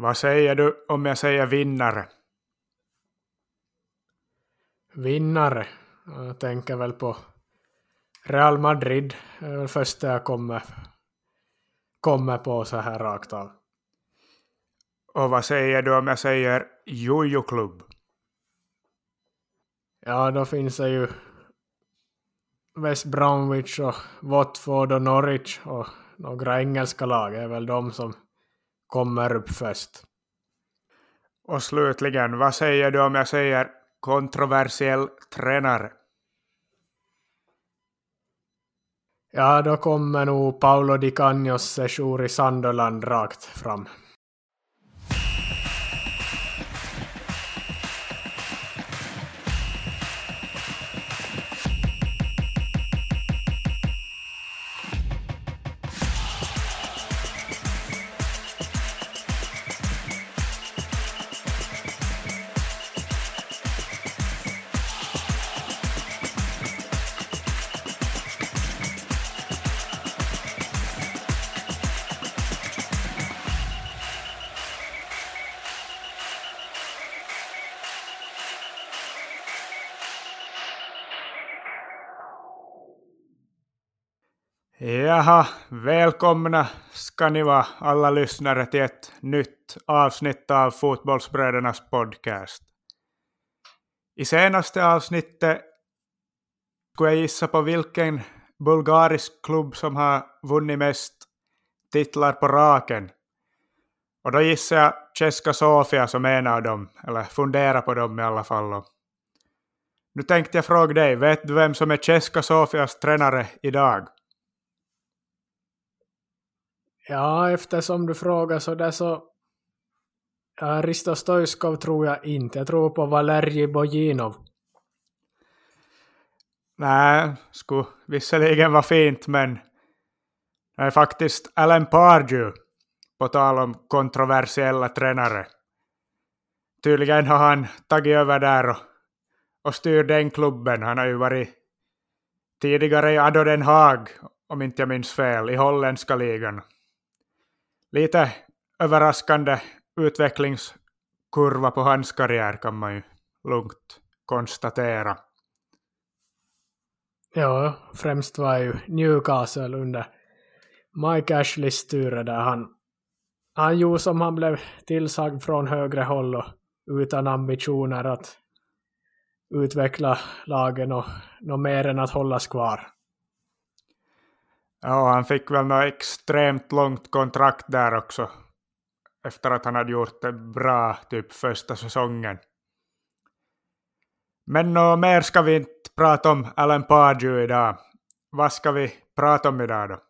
Vad säger du om jag säger vinnare? Vinnare? Jag tänker väl på Real Madrid. Det är väl första jag kommer, kommer på så här rakt av. Och vad säger du om jag säger jojo-klubb? Ja, då finns det ju West Bromwich och Watford och Norwich och några engelska lag är väl de som kommer upp först. Och slutligen, vad säger du om jag säger kontroversiell tränare? Ja, då kommer nog Paolo Di Cagnos sejour i Sunderland rakt fram. Jaha, välkomna ska ni vara alla lyssnare till ett nytt avsnitt av Fotbollsbrödernas podcast. I senaste avsnittet skulle jag gissa på vilken bulgarisk klubb som har vunnit mest titlar på raken. Och då gissar jag Ceska Sofia som en av dem, eller fundera på dem i alla fall. Nu tänkte jag fråga dig, vet du vem som är Ceska Sofias tränare idag? Ja, eftersom du frågar så där så... Ja, Risto Stoiskov tror jag inte. Jag tror på Valerij Bojinov. Nej, skulle visserligen vara fint, men det är faktiskt Alan Pardew, på tal om kontroversiella tränare. Tydligen har han tagit över där och, och styr den klubben. Han har ju varit tidigare i Ado Den Haag, om inte jag minns fel, i holländska ligan lite överraskande utvecklingskurva på hans karriär kan man ju lugnt konstatera. Ja, främst var ju Newcastle under Mike Ashleys styre där han, han gjorde som han blev tillsagd från högre håll och utan ambitioner att utveckla lagen och något mer än att hållas kvar. Ja, han fick väl något extremt långt kontrakt där också. Efter att han hade gjort det bra typ första säsongen. Men något mer ska vi inte prata om Alan Pardew idag. Vad ska vi prata om idag då?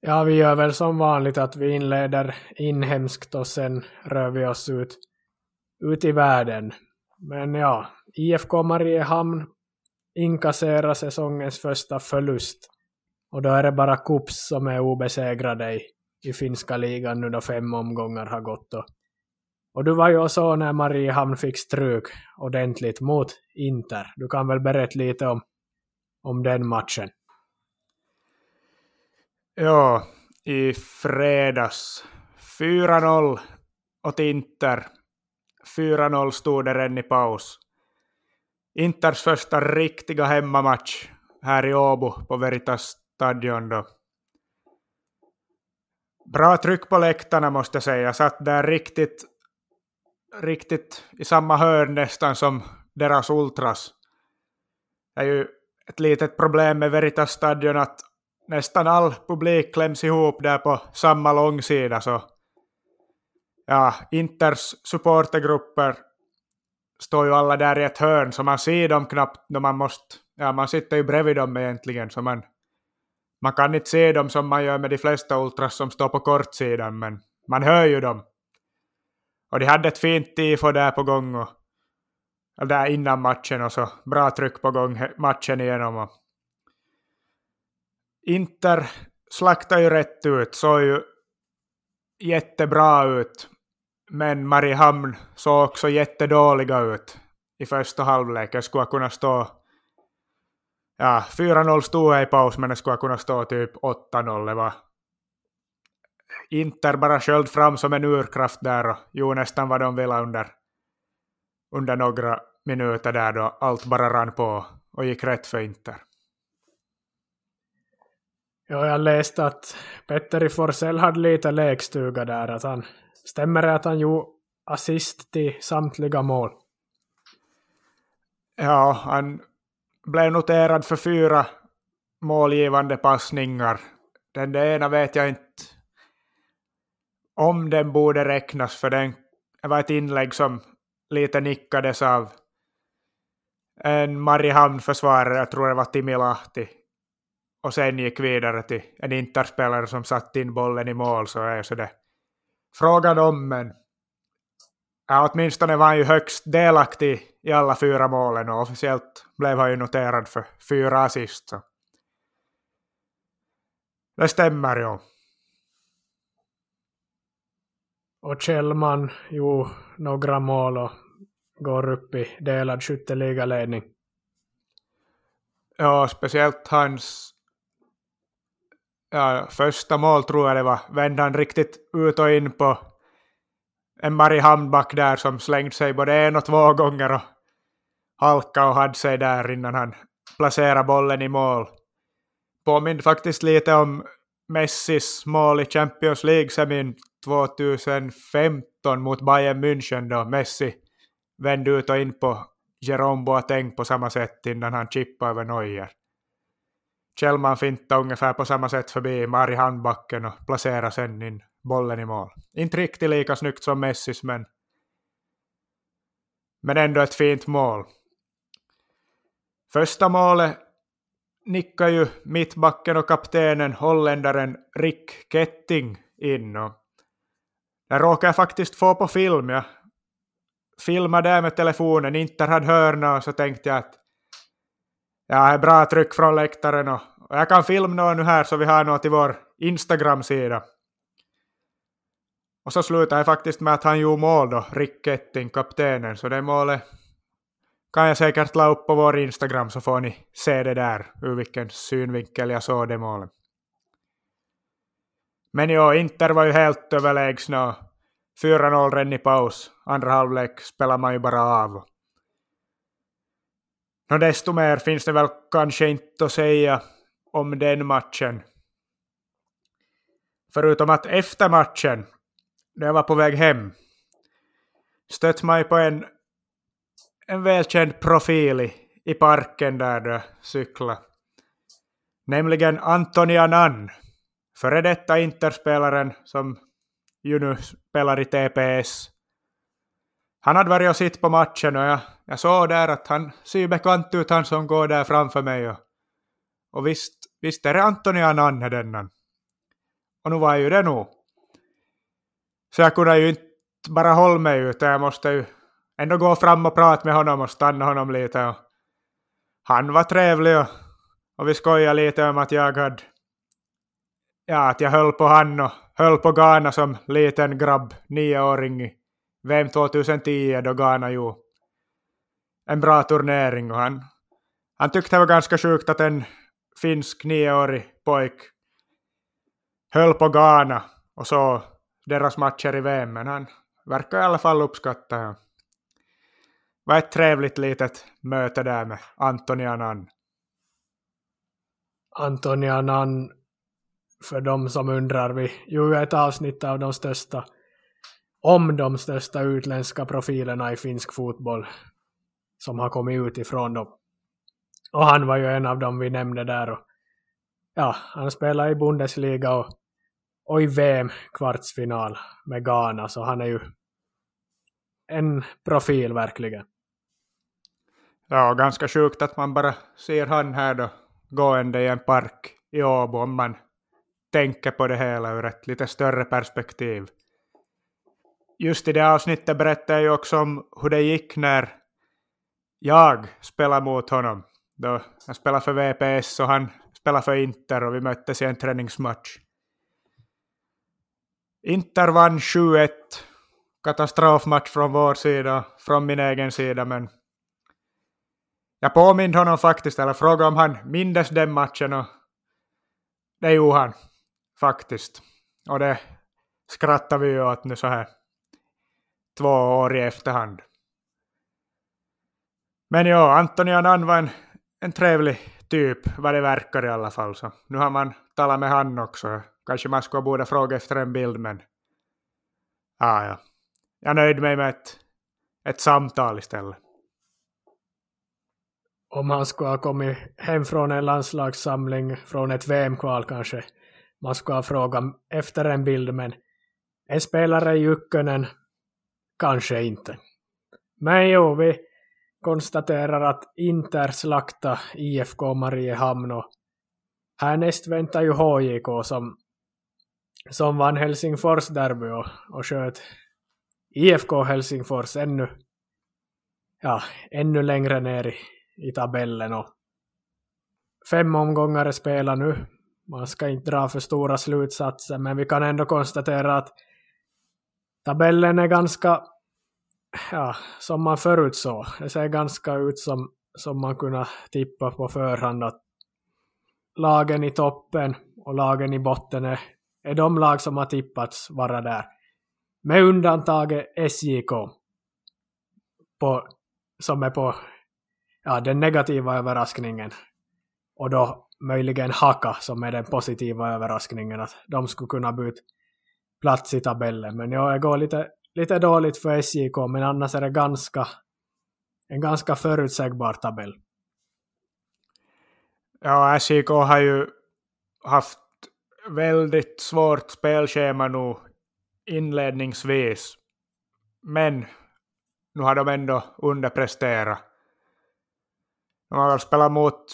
Ja, vi gör väl som vanligt att vi inleder inhemskt och sen rör vi oss ut, ut i världen. Men ja, IFK Mariehamn inkassera säsongens första förlust. Och då är det bara Kups som är obesegrade i, i finska ligan nu då fem omgångar har gått. Och, och du var ju så när Mariehamn fick stryk ordentligt mot Inter. Du kan väl berätta lite om, om den matchen? Ja, i fredags 4-0 åt Inter. 4-0 stod det redan i paus. Inters första riktiga hemmamatch här i Åbo på Veritas stadion då. Bra tryck på läktarna måste jag säga. Jag satt där riktigt, riktigt i samma hörn nästan som deras ultras. Det är ju ett litet problem med Veritas stadion att nästan all publik kläms ihop där på samma långsida så ja, Inters supportergrupper står ju alla där i ett hörn så man ser dem knappt när man måste, ja man sitter ju bredvid dem egentligen så man, man kan inte se dem som man gör med de flesta ultras som står på kortsidan men man hör ju dem. Och de hade ett fint tifo där på gång och där innan matchen och så bra tryck på gång matchen igenom. Och Inter slaktade ju rätt ut, såg ju jättebra ut men Mariehamn såg också jättedåliga ut i första halvlek. Jag skulle kunna stå... Ja, 4-0 stod jag i paus, men det skulle kunna stå typ 8-0. Det var Inter bara sköld fram som en urkraft där och gjorde nästan vad de ville under, under några minuter där då allt bara rann på och gick rätt för Inter. Ja, jag läste att Petteri Forsell hade lite lekstuga där. Att han, stämmer det att han gjorde assist till samtliga mål? Ja, han blev noterad för fyra målgivande passningar. Den där ena vet jag inte om den borde räknas, för den var ett inlägg som lite nickades av en Mariehamn-försvarare, jag tror det var Timi Lahti, och sen gick vidare till en interspelare som satte in bollen i mål, så är så det frågan om, men ja, åtminstone var han ju högst delaktig i alla fyra målen och officiellt blev han ju noterad för fyra assist. Så. Det stämmer ju. Och Kjellman gjorde några mål och går upp i delad skytteligaledning. Ja, speciellt hans ja, första mål tror jag det var, vände han riktigt ut och in på en Mariehamnback där som slängde sig både en och två gånger och halka och hade sig där innan han placerade bollen i mål. Påminner faktiskt lite om Messis mål i Champions League-semin 2015 mot Bayern München då Messi vände ut och in på Jerome Boateng på samma sätt innan han chippade över Neuer. Kjellman fintade ungefär på samma sätt förbi Mariehamnbacken och placerade sen in bollen i mål. Inte riktigt lika snyggt som Messis, men, men ändå ett fint mål. Första målet nickar ju mittbacken och kaptenen, holländaren Rick Ketting, in. Och jag råkade jag faktiskt få på film. Jag filmade där med telefonen, inte hade hörna och så tänkte jag att ja, är bra tryck från läktaren och, och jag kan filma nu här så vi har något till vår Instagram-sida. Och så slutade jag faktiskt med att han gjorde mål då, Rick Ketting, kaptenen, så det målet kan jag säkert la upp på vår Instagram så får ni se det där, ur vilken synvinkel jag såg det målet. Men ja, Inter var ju helt överlägsna. 4-0 redan i paus. Andra halvlek spelar man ju bara av. Nå, desto mer finns det väl kanske inte att säga om den matchen. Förutom att efter matchen, när jag var på väg hem, stötte mig på en, en välkänd profil i, i parken där du cyklade. Nämligen Antoni Annan, före detta Interspelaren som ju nu spelar i TPS. Han hade varit och sitt på matchen och jag, jag såg där att han ser bekant ut han som går där framför mig. Och, och visst, visst är det Antoni Ananne dennan. Och nu var ju det nog. Så jag kunde ju inte bara hålla mig utan jag måste ju ändå gå fram och prata med honom och stanna honom lite. Och han var trevlig och, och vi skojade lite om att jag hade ja, att jag höll på han och höll på Ghana som liten grabb, nioåring i VM 2010 då Ghana gjorde en bra turnering och han, han tyckte det var ganska sjukt att en finsk nioårig pojk höll på Ghana och så deras matcher i VM, men han verkar i alla fall uppskatta det. Det var ett trevligt litet möte där med Antoni Annan. Antoni Annan, för de som undrar, vi gjorde ett avsnitt av de största, om de största utländska profilerna i finsk fotboll som har kommit utifrån Då. Och han var ju en av dem vi nämnde där. Och, ja, han spelar i Bundesliga och, och i VM kvartsfinal med Ghana, så han är ju en profil verkligen. Ja, ganska sjukt att man bara ser han här då gående i en park i Åbo om man tänker på det hela ur ett lite större perspektiv. Just i det avsnittet berättade jag ju också om hur det gick när jag spelade mot honom. Då jag spelade för VPS och han spelade för Inter och vi möttes i en träningsmatch. Inter vann 7-1. Katastrofmatch från vår sida, från min egen sida, men jag påminde honom faktiskt, eller frågade om han mindes den matchen och det gjorde han faktiskt. Och det, skrattar vi ju åt nu så här två år i efterhand. Men ja, Antoni Annan var en, en trevlig typ, vad det verkar i alla fall. Så nu har man talat med han också. Kanske man skulle borde fråga efter en bild, men ah, ja. jag nöjde mig med ett, ett samtal istället. Om han skulle ha kommit hem från en landslagssamling, från ett VM-kval kanske, man skulle ha frågat efter en bild, men en spelare i Jukkönen, kanske inte. Men jo, vi konstaterar att Inter slakta IFK Mariehamn och härnäst väntar ju HJK som, som vann Helsingfors derby och, och sköt IFK Helsingfors ännu, ja, ännu längre ner i, i tabellen och fem omgångar är spelade nu. Man ska inte dra för stora slutsatser men vi kan ändå konstatera att tabellen är ganska ja, som man förutsåg. Det ser ganska ut som, som man kunde tippa på förhand att lagen i toppen och lagen i botten är, är de lag som har tippats vara där. Med undantaget SJK. På, som är på ja, den negativa överraskningen. Och då möjligen Haka som är den positiva överraskningen att de skulle kunna byta plats i tabellen. Men jag går lite lite dåligt för SJK, men annars är det ganska, en ganska förutsägbar tabell. Ja, SJK har ju haft väldigt svårt spelschema nu inledningsvis. Men nu har de ändå underpresterat. De har väl spelat mot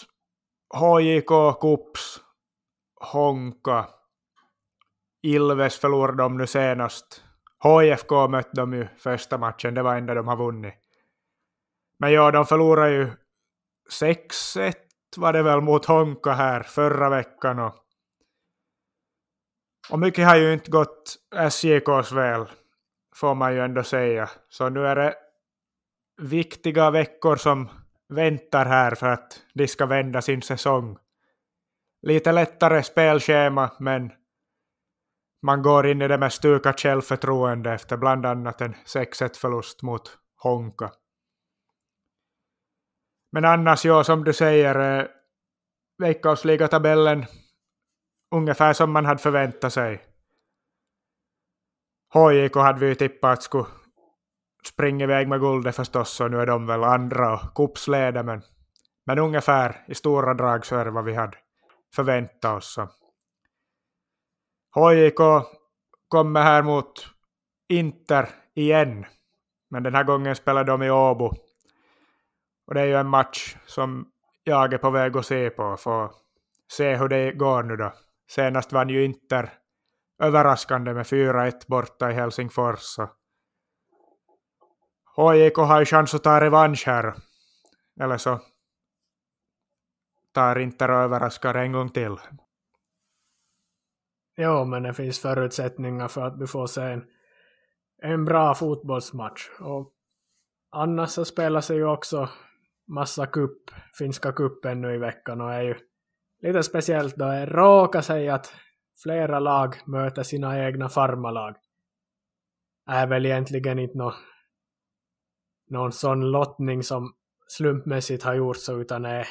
HJK, Kups, Honka, Ilves förlorade de nu senast HIFK mötte de ju första matchen, det var enda de har vunnit. Men ja, de förlorade ju 6-1 var det väl mot Honka här förra veckan. Och, och mycket har ju inte gått SJKs väl, får man ju ändå säga. Så nu är det viktiga veckor som väntar här för att de ska vända sin säsong. Lite lättare spelschema, men man går in i det med stukat självförtroende efter bland annat en 6-1 förlust mot Honka. Men annars, ja, som du säger, eh, Veikkausliga-tabellen ungefär som man hade förväntat sig. HJK hade vi ju tippat att skulle springa iväg med guldet förstås, och nu är de väl andra och kuppsleder, men, men ungefär i stora drag så är det vad vi hade förväntat oss. Så HJK kommer här mot Inter igen. Men den här gången spelar de i Åbo. Och det är ju en match som jag är på väg att se på. För att se hur det går nu då. Senast vann ju Inter överraskande med 4-1 borta i Helsingfors. Så. HJK har ju chans att ta revansch här. Eller så tar Inter och överraskar en gång till. Jo, men det finns förutsättningar för att du får se en, en bra fotbollsmatch. Och annars så spelar sig ju också massa kupp, finska kuppen nu i veckan och är ju lite speciellt då det råkar sig att flera lag möter sina egna farmalag. Är väl egentligen inte nå, någon sån lottning som slumpmässigt har gjorts utan är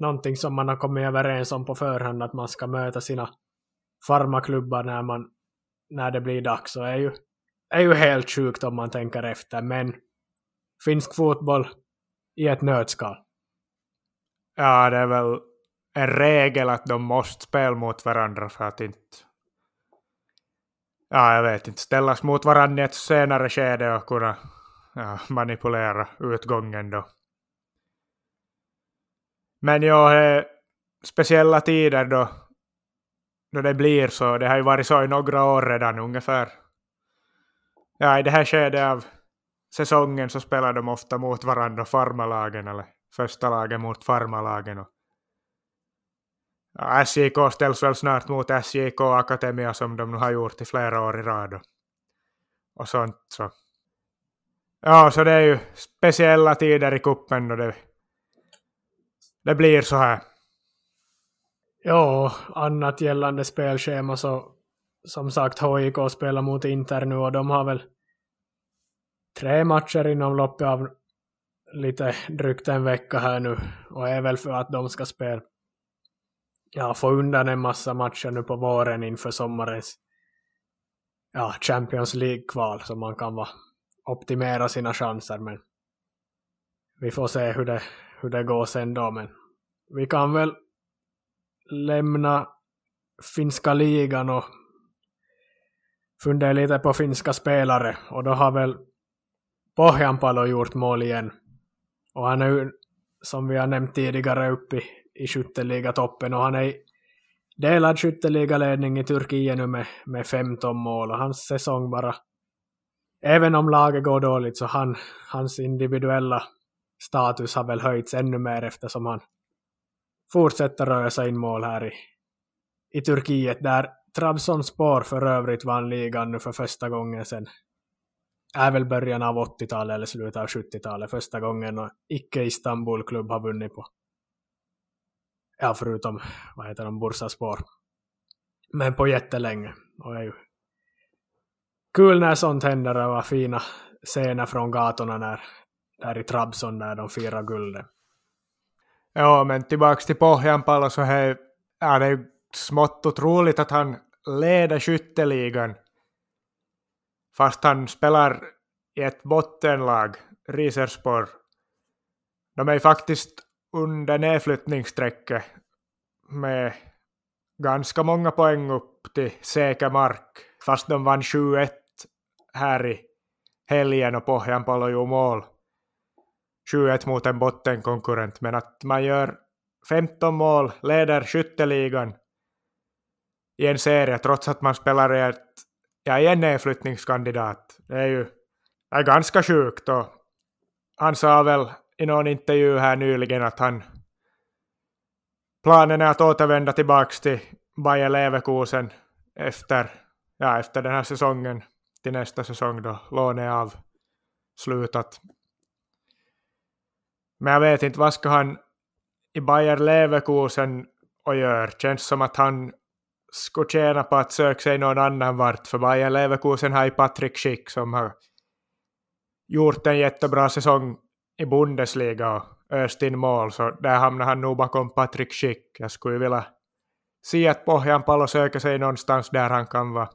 någonting som man har kommit överens om på förhand att man ska möta sina farmaklubbar när, man, när det blir dags. Och är ju, är ju helt sjukt om man tänker efter. Men finsk fotboll i ett nötskal. Ja, det är väl en regel att de måste spela mot varandra för att inte ja, jag vet inte, ställas mot varandra i ett senare skede och kunna ja, manipulera utgången då. Men ja, speciella tider då då det blir så. Det har ju varit så i några år redan ungefär. Ja, i det här skedet av säsongen så spelar de ofta mot varandra, farmalagen eller första lagen mot farmalagen. Och ja, SJK ställs väl snart mot SJK Akademia som de nu har gjort i flera år i rad. Och, och sånt så. Ja, så det är ju speciella tider i kuppen och det, det blir så här. Ja, annat gällande spelschema så, som sagt HIK spelar mot Inter nu och de har väl tre matcher inom loppet av lite drygt en vecka här nu och är väl för att de ska spela. Ja, få undan en massa matcher nu på våren inför sommarens ja, Champions League-kval så man kan va, optimera sina chanser men vi får se hur det, hur det går sen då men vi kan väl lämna finska ligan och fundera lite på finska spelare. Och då har väl Pohjanpalo gjort mål igen. Och han är ju, som vi har nämnt tidigare, uppe i, i skytteligatoppen. Och han är delad skytteligaledning i Turkiet nu med, med 15 mål. Och hans säsong bara även om laget går dåligt så han, hans individuella status har väl höjts ännu mer eftersom han fortsätta röra in mål här i, i Turkiet där Trabzonspor för övrigt vann ligan nu för första gången sen är väl början av 80-talet eller slutet av 70-talet första gången och icke Istanbul-klubb har vunnit på ja förutom vad heter de, Bursaspor men på jättelänge och är ju kul när sånt händer och var fina scener från gatorna när där i Trabzon när de firar guldet. Ja, men tillbaks till Pohjanpalo så är det är smått otroligt att han leder skytteligan fast han spelar i ett bottenlag, Riserspor. De är faktiskt under nedflyttningsstrecket med ganska många poäng upp till säker mark, fast de vann 7-1 här i helgen och Pohjanpalo gjorde mål. 7-1 mot en bottenkonkurrent, men att man gör 15 mål, leder skytteligan i en serie trots att man spelar i ett, ja, i en nedflyttningskandidat. Det är ju är ganska sjukt och han sa väl i någon intervju här nyligen att han planen är att återvända tillbaka till Bayer Leverkusen efter, ja, efter den här säsongen till nästa säsong då lånet är avslutat. Men jag vet inte, vad ska han i Bayer Leverkusen och gör? Känns som att han skulle tjäna på att söka sig någon annan vart, för Bayer Leverkusen har ju Patrik Schick som har gjort en jättebra säsong i Bundesliga och öst in mål, så där hamnar han nog bakom Patrik Schick. Jag skulle vilja se att Pohjanpalo söker sig någonstans där han kan vara,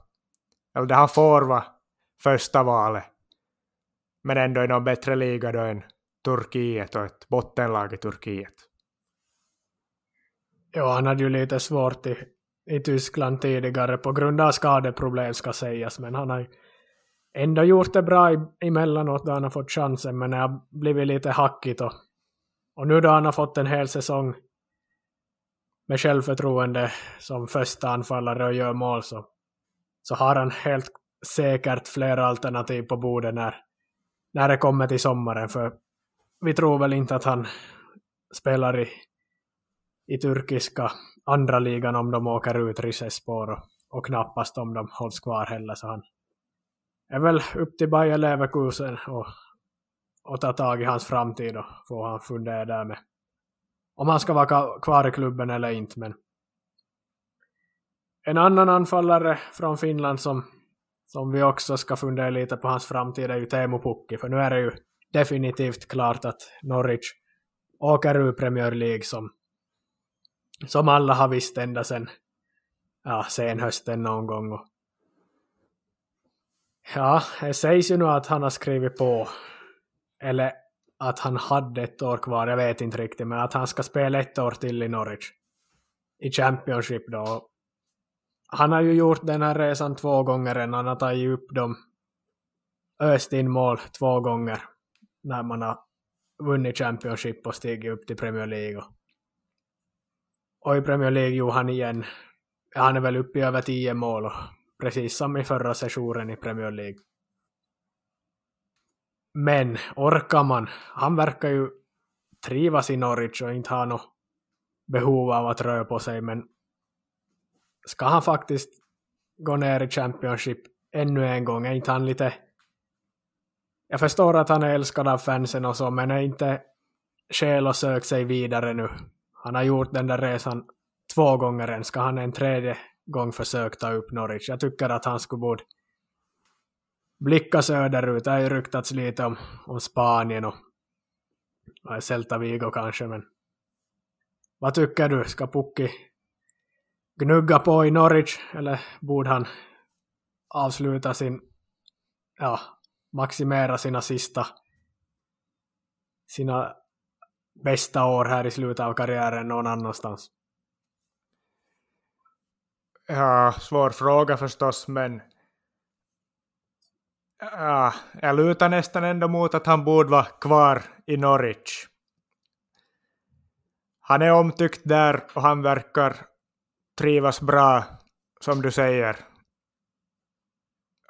eller där han får vara första valet. Men ändå i någon bättre liga då än Turkiet och ett bottenlag i Turkiet. Ja, han hade ju lite svårt i, i Tyskland tidigare på grund av skadeproblem ska sägas, men han har ju ändå gjort det bra emellanåt då han har fått chansen, men det har blivit lite hackigt och, och nu då han har fått en hel säsong med självförtroende som första anfallare och gör mål så, så har han helt säkert flera alternativ på bordet när, när det kommer till sommaren, för vi tror väl inte att han spelar i, i turkiska andra ligan om de åker ut Rizespor och, och knappast om de hålls kvar heller, så han, är väl upp till Bayer Leverkusen och, och ta tag i hans framtid och få han fundera där med om han ska vara kvar i klubben eller inte. Men en annan anfallare från Finland som, som vi också ska fundera lite på hans framtid är ju Teemu Pukki, för nu är det ju definitivt klart att Norwich åker ur Premier League som, som alla har visst ända sen, ja, sen hösten någon gång. Och Ja, det sägs ju nu att han har skrivit på, eller att han hade ett år kvar, jag vet inte riktigt, men att han ska spela ett år till i Norwich. I Championship då. Han har ju gjort den här resan två gånger redan, han har tagit upp dem, öst in mål två gånger när man har vunnit Championship och stigit upp till Premier League. Och i Premier League gjorde han igen, han är väl uppe i över tio mål och precis som i förra sessionen i Premier League. Men orkar man? Han verkar ju trivas i Norwich och inte ha något behov av att röra på sig, men ska han faktiskt gå ner i Championship ännu en gång? Är inte han lite... Jag förstår att han är älskad av fansen och så, men är inte skäl att söka sig vidare nu? Han har gjort den där resan två gånger än. Ska han en tredje gång försöka ta upp Norwich. Jag tycker att han skulle borde blicka söderut. Det har ju ryktats lite om, om Spanien och, och Celta Vigo kanske, men vad tycker du? Ska Pukki gnugga på i Norwich eller borde han avsluta sin, ja, maximera sina sista, sina bästa år här i slutet av karriären någon annanstans? Ja, svår fråga förstås, men ja, jag lutar nästan ändå mot att han borde vara kvar i Norwich. Han är omtyckt där och han verkar trivas bra, som du säger.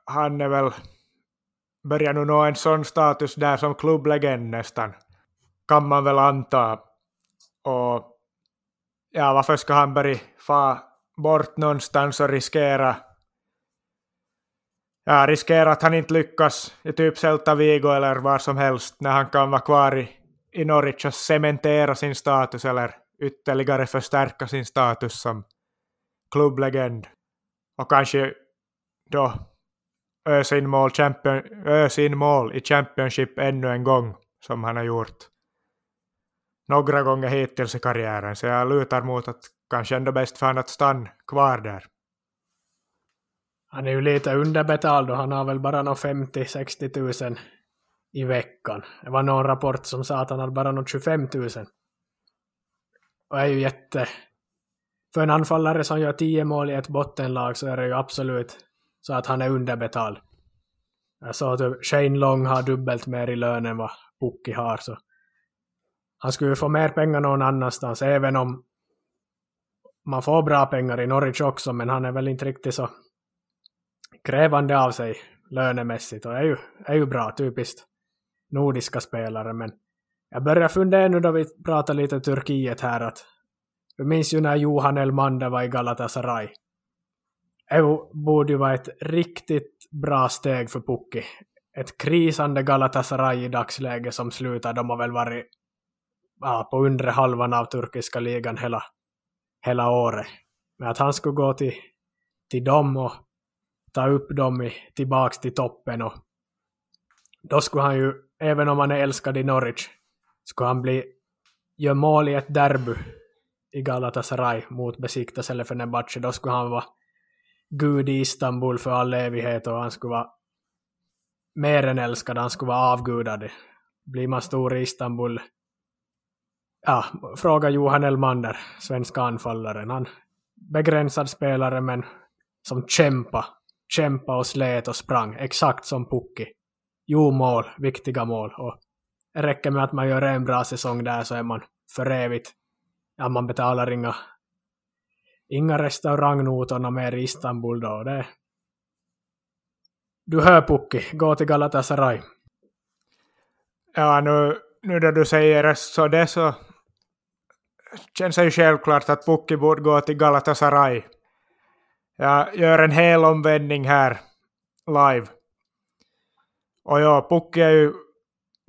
Han är väl, börjar nu nå en sån status där som klubblegend nästan, kan man väl anta. Och ja, varför ska han börja fa bort någonstans och riskera? Ja, riskera att han inte lyckas i typ Celta Vigo eller var som helst när han kan vara kvar i, i Norwich och cementera sin status eller ytterligare förstärka sin status som klubblegend. Och kanske då ösa in mål, champion, ösa in mål i Championship ännu en gång som han har gjort några gånger hittills i karriären. Så jag lutar mot att kanske ändå bäst för honom att stanna kvar där. Han är ju lite underbetald och han har väl bara någon 50-60 tusen i veckan. Det var någon rapport som sa att han hade bara någon 25 000. Och är ju jätte... För en anfallare som gör 10 mål i ett bottenlag så är det ju absolut så att han är underbetald. Jag sa att Shane Long har dubbelt mer i lön än vad Pukki har så han skulle ju få mer pengar någon annanstans även om man får bra pengar i Norwich också men han är väl inte riktigt så krävande av sig lönemässigt och är ju, är ju bra, typiskt nordiska spelare. Men jag börjar fundera nu då vi pratar lite Turkiet här att du minns ju när Johan Elmander var i Galatasaray. Det borde ju vara ett riktigt bra steg för Pukki. Ett krisande Galatasaray i dagsläget som slutar, de har väl varit ja, på undre halvan av turkiska ligan hela, hela året. Men att han skulle gå till, till dem och ta upp dem i, tillbaks till toppen och då skulle han ju, även om han är älskad i Norwich, skulle han bli, göra mål i ett derby i Galatasaray mot Besiktas eller Fenerbahce, då skulle han vara gud i Istanbul för all evighet och han skulle vara mer än älskad, han skulle vara avgudad. Blir man stor i Istanbul, ja, fråga Johan Elmander, svenska anfallaren. Han begränsad spelare men som kämpa kämpa och slet och sprang, exakt som Pukki. Jo, mål, viktiga mål. Och det räcker med att man gör en bra säsong där så är man för evigt, ja man betalar inga, inga restaurangnotorna mer i Istanbul då. Det, du hör Pukki, gå till Galatasaray. Ja, nu, nu när du säger så det så känns det ju självklart att Pukki borde gå till Galatasaray. Jag gör en hel omvändning här live. Och ja, Pukki är ju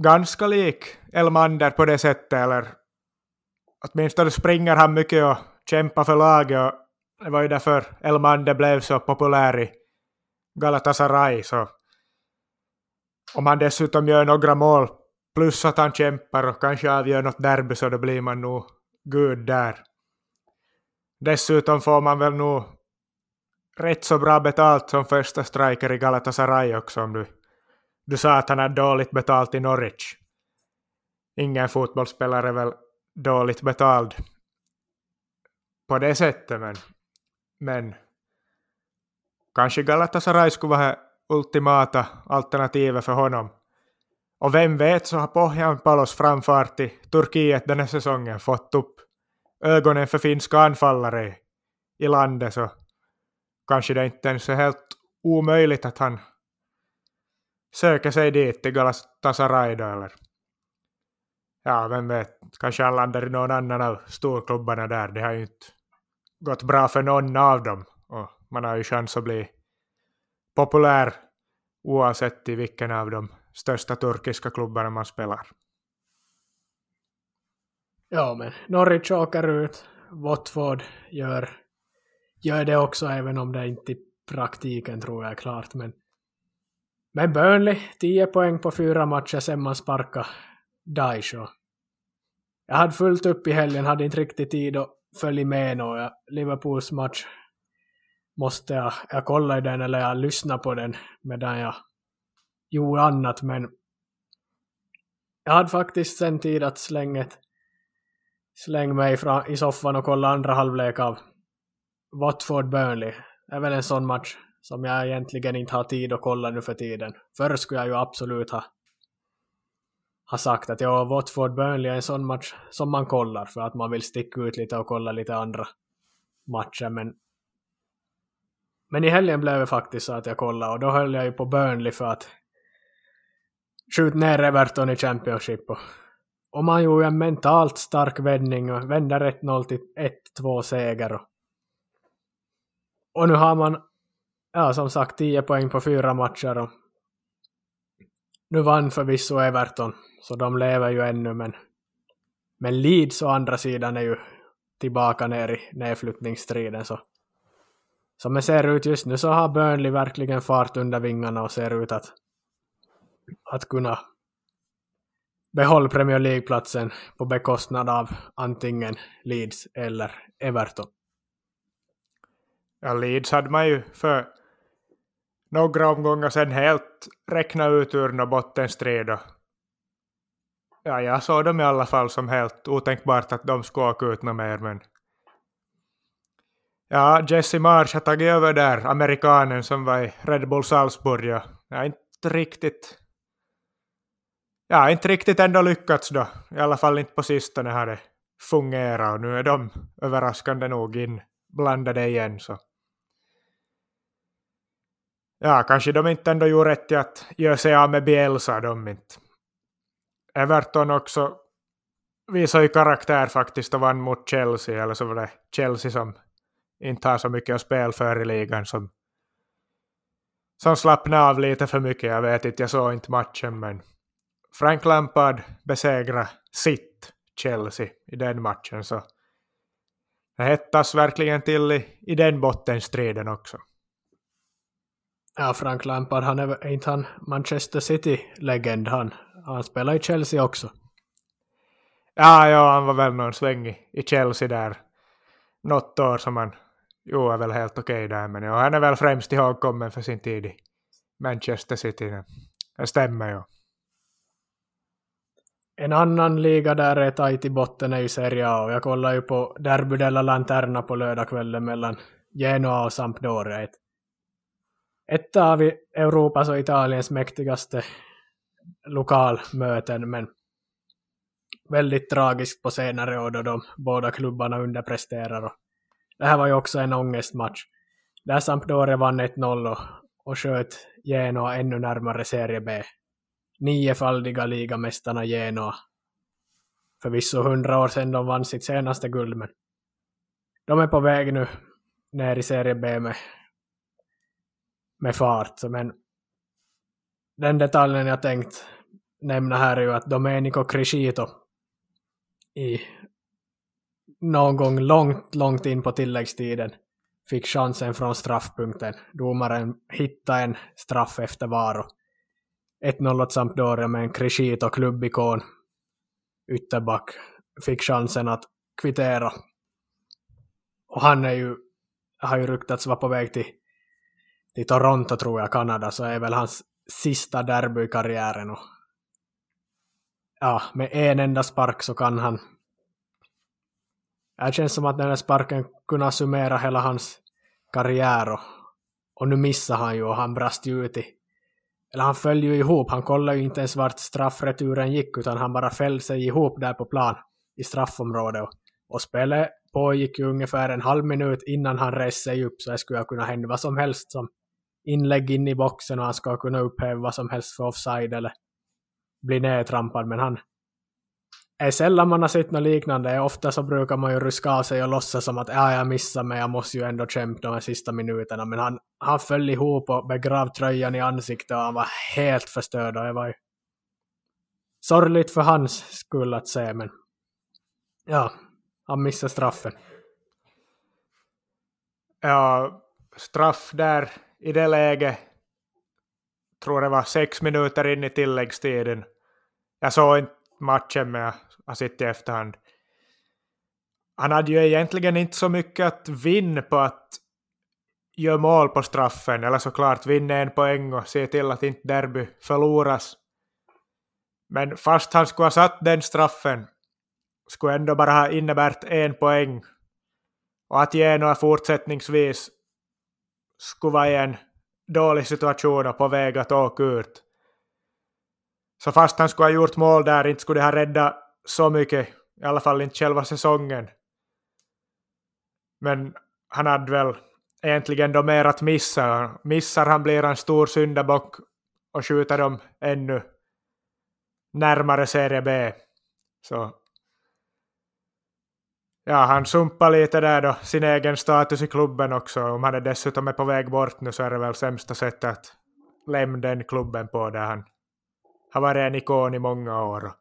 ganska lik Elmander på det sättet, eller åtminstone springer han mycket och kämpa för laget och det var ju därför Elmander blev så populär i Galatasaray. Så om han dessutom gör några mål plus att han kämpar och kanske avgör något derby så då blir man nog gud där. Dessutom får man väl nog rätt så bra betalt som första striker i Galatasaray också om du, du sa att han är dåligt betalt i Norwich. Ingen fotbollsspelare är väl dåligt betald på det sättet men, men kanske Galatasaray skulle vara ultimata alternativet för honom. Och vem vet så har Pohjan Palos framfart i Turkiet den här säsongen fått upp ögonen för finska anfallare i landet så kanske det inte ens är helt omöjligt att han söker sig dit till Galatasaray då, eller ja, vem vet, eh, kanske han landar i någon annan av storklubbarna där. Det har ju inte gått bra för någon av dem och man har ju chans att bli populär oavsett i vilken av de största turkiska klubbarna man spelar. Ja, men Norwich åker ut, Watford gör gör det också även om det inte i praktiken tror jag är klart. Men, men Burnley, 10 poäng på fyra matcher sen man sparkade Daisho. Jag hade fullt upp i helgen, hade inte riktigt tid att följa med några. Liverpools match måste jag, jag kolla i den eller jag lyssna på den medan jag gjorde annat men jag hade faktiskt sen tid att slänga släng mig i soffan och kolla andra halvlek av Watford-Burnley. Det är väl en sån match som jag egentligen inte har tid att kolla nu för tiden. Förr skulle jag ju absolut ha, har sagt att ja, Watford-Burnley är en sån match som man kollar för att man vill sticka ut lite och kolla lite andra matcher. Men, men i helgen blev det faktiskt så att jag kollade och då höll jag ju på Burnley för att skjuta ner Everton i Championship. Och, och man gjorde en mentalt stark vändning och vände 1-0 till 1-2 seger. Och, och nu har man, ja som sagt, 10 poäng på fyra matcher. Och nu vann förvisso Everton, så de lever ju ännu, men, men Leeds å andra sidan är ju tillbaka ner i nedflyttningsstriden. Så som det ser ut just nu så har Burnley verkligen fart under vingarna och ser ut att, att kunna behålla Premier League-platsen på bekostnad av antingen Leeds eller Everton. Ja, Leeds hade man ju för några omgångar sen helt räkna ut ur någon bottenstrid. Ja, jag såg dem i alla fall som helt otänkbart att de skulle åka ut något mer, men Ja, Jesse Marsh har tagit över där, amerikanen som var i Red Bull Salzburg. Ja, jag har inte riktigt... Ja, inte riktigt ändå lyckats då. I alla fall inte på sistone har det fungerat och nu är de överraskande nog inblandade igen. Så ja, kanske de inte ändå gjorde rätt i att göra sig av med Bielsa, de inte. Everton också visade ju karaktär faktiskt och vann mot Chelsea, eller så var det Chelsea som inte har så mycket att spela för i ligan som, som slappnade av lite för mycket. Jag vet inte, jag såg inte matchen, men Frank Lampard besegrade sitt Chelsea i den matchen, så det hettas verkligen till i, i den bottenstriden också. Ja, Frank Lampard, han är inte han Manchester City-legend, han, han spelar i Chelsea också. Ja, ja, han var väl någon sväng i, i Chelsea där något år som han gjorde väl helt okej okay där, men ja, han är väl främst ihågkommen för sin tid i Manchester City. Det stämmer ju. En annan liga där är tajt i botten är ju Serie A och jag kollar ju på Derby della Lanterna på lördagskvällen mellan Genoa och Sampdoria. Ett ett av Europas och Italiens mäktigaste lokalmöten, men väldigt tragiskt på senare år då de båda klubbarna underpresterar. Och det här var ju också en ångestmatch. Där Sampdoria vann 1-0 och, och sköt Genoa ännu närmare Serie B. Niofaldiga ligamästarna Genoa. Förvisso hundra år sedan de vann sitt senaste guld, men de är på väg nu ner i Serie B med med fart. Men den detaljen jag tänkt nämna här är ju att Domenico Crescito i någon gång långt, långt in på tilläggstiden fick chansen från straffpunkten. Domaren hittade en straff efter var 1-0 åt Sampdoria med en Crescito klubbikon ytterback fick chansen att kvittera. Och han är ju, har ju ryktats vara på väg till till Toronto tror jag, Kanada, så är väl hans sista derby i karriären. Och ja, med en enda spark så kan han... Det känns som att den här sparken kunde summera hela hans karriär och, och nu missar han ju och han brast ju ut i... Eller han föll ju ihop, han kollade ju inte ens vart straffreturen gick utan han bara föll sig ihop där på plan i straffområdet. Och, och spelet pågick ju ungefär en halv minut innan han reste sig upp så det skulle kunna hända vad som helst som inlägg in i boxen och han ska kunna upphäva vad som helst för offside eller bli nedtrampad. Men han är sällan man har sett något liknande. Ofta så brukar man ju ruska av sig och låtsas som att ja, jag missade men jag måste ju ändå kämpa de här sista minuterna. Men han, han föll ihop och begrav tröjan i ansiktet och han var helt förstörd. Och det var ju sorgligt för hans skull att se, men ja, han missade straffen. Ja, straff där i det läget, tror det var sex minuter in i tilläggstiden. Jag såg inte matchen men jag har sett i efterhand. Han hade ju egentligen inte så mycket att vinna på att göra mål på straffen, eller såklart vinna en poäng och se till att inte derby förloras. Men fast han skulle ha satt den straffen skulle ändå bara ha innebärt en poäng. Och att ge några fortsättningsvis skulle vara i en dålig situation och på väg att åka ut. Så fast han skulle ha gjort mål där inte skulle det ha räddat så mycket, i alla fall inte själva säsongen. Men han hade väl egentligen då mer att missa. Missar han blir en stor syndabock och skjuter dem ännu närmare Serie B. Så ja, han sumpar lite där då sin egen status i klubben också. Om han är dessutom är på väg bort nu så är det väl sämsta sättet att lämna den klubben på där han har varit en ikon i många år.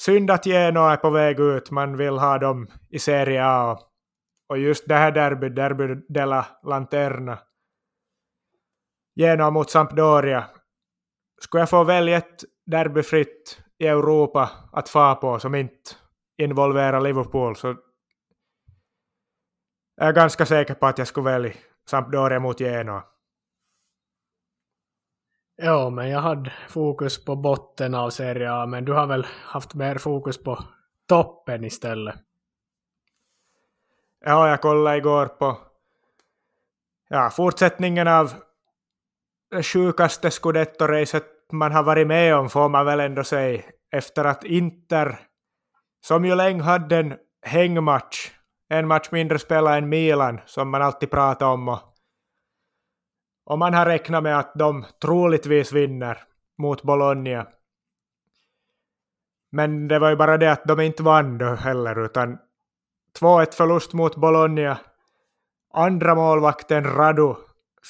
Synd att Genoa är på väg ut, man vill ha dem i Serie A. Och just det här derbyt, Derby della Lanterna, Genoa mot Sampdoria. Skulle jag få välja ett derbyfritt i Europa att få på som inte involverar Liverpool så jag är ganska säker på att jag skulle välja Sampdoria mot Genoa. Ja, men jag hade fokus på botten av Serie A, men du har väl haft mer fokus på toppen istället? Ja, jag kollade igår på ja, fortsättningen av det sjukaste scudetto-racet man har varit med om, får man väl ändå säga, efter att Inter, som ju länge hade en hängmatch, en match mindre spelad än Milan, som man alltid pratar om, och och man har räknat med att de troligtvis vinner mot Bologna. Men det var ju bara det att de inte vann då heller, utan 2-1 förlust mot Bologna. Andra målvakten Radu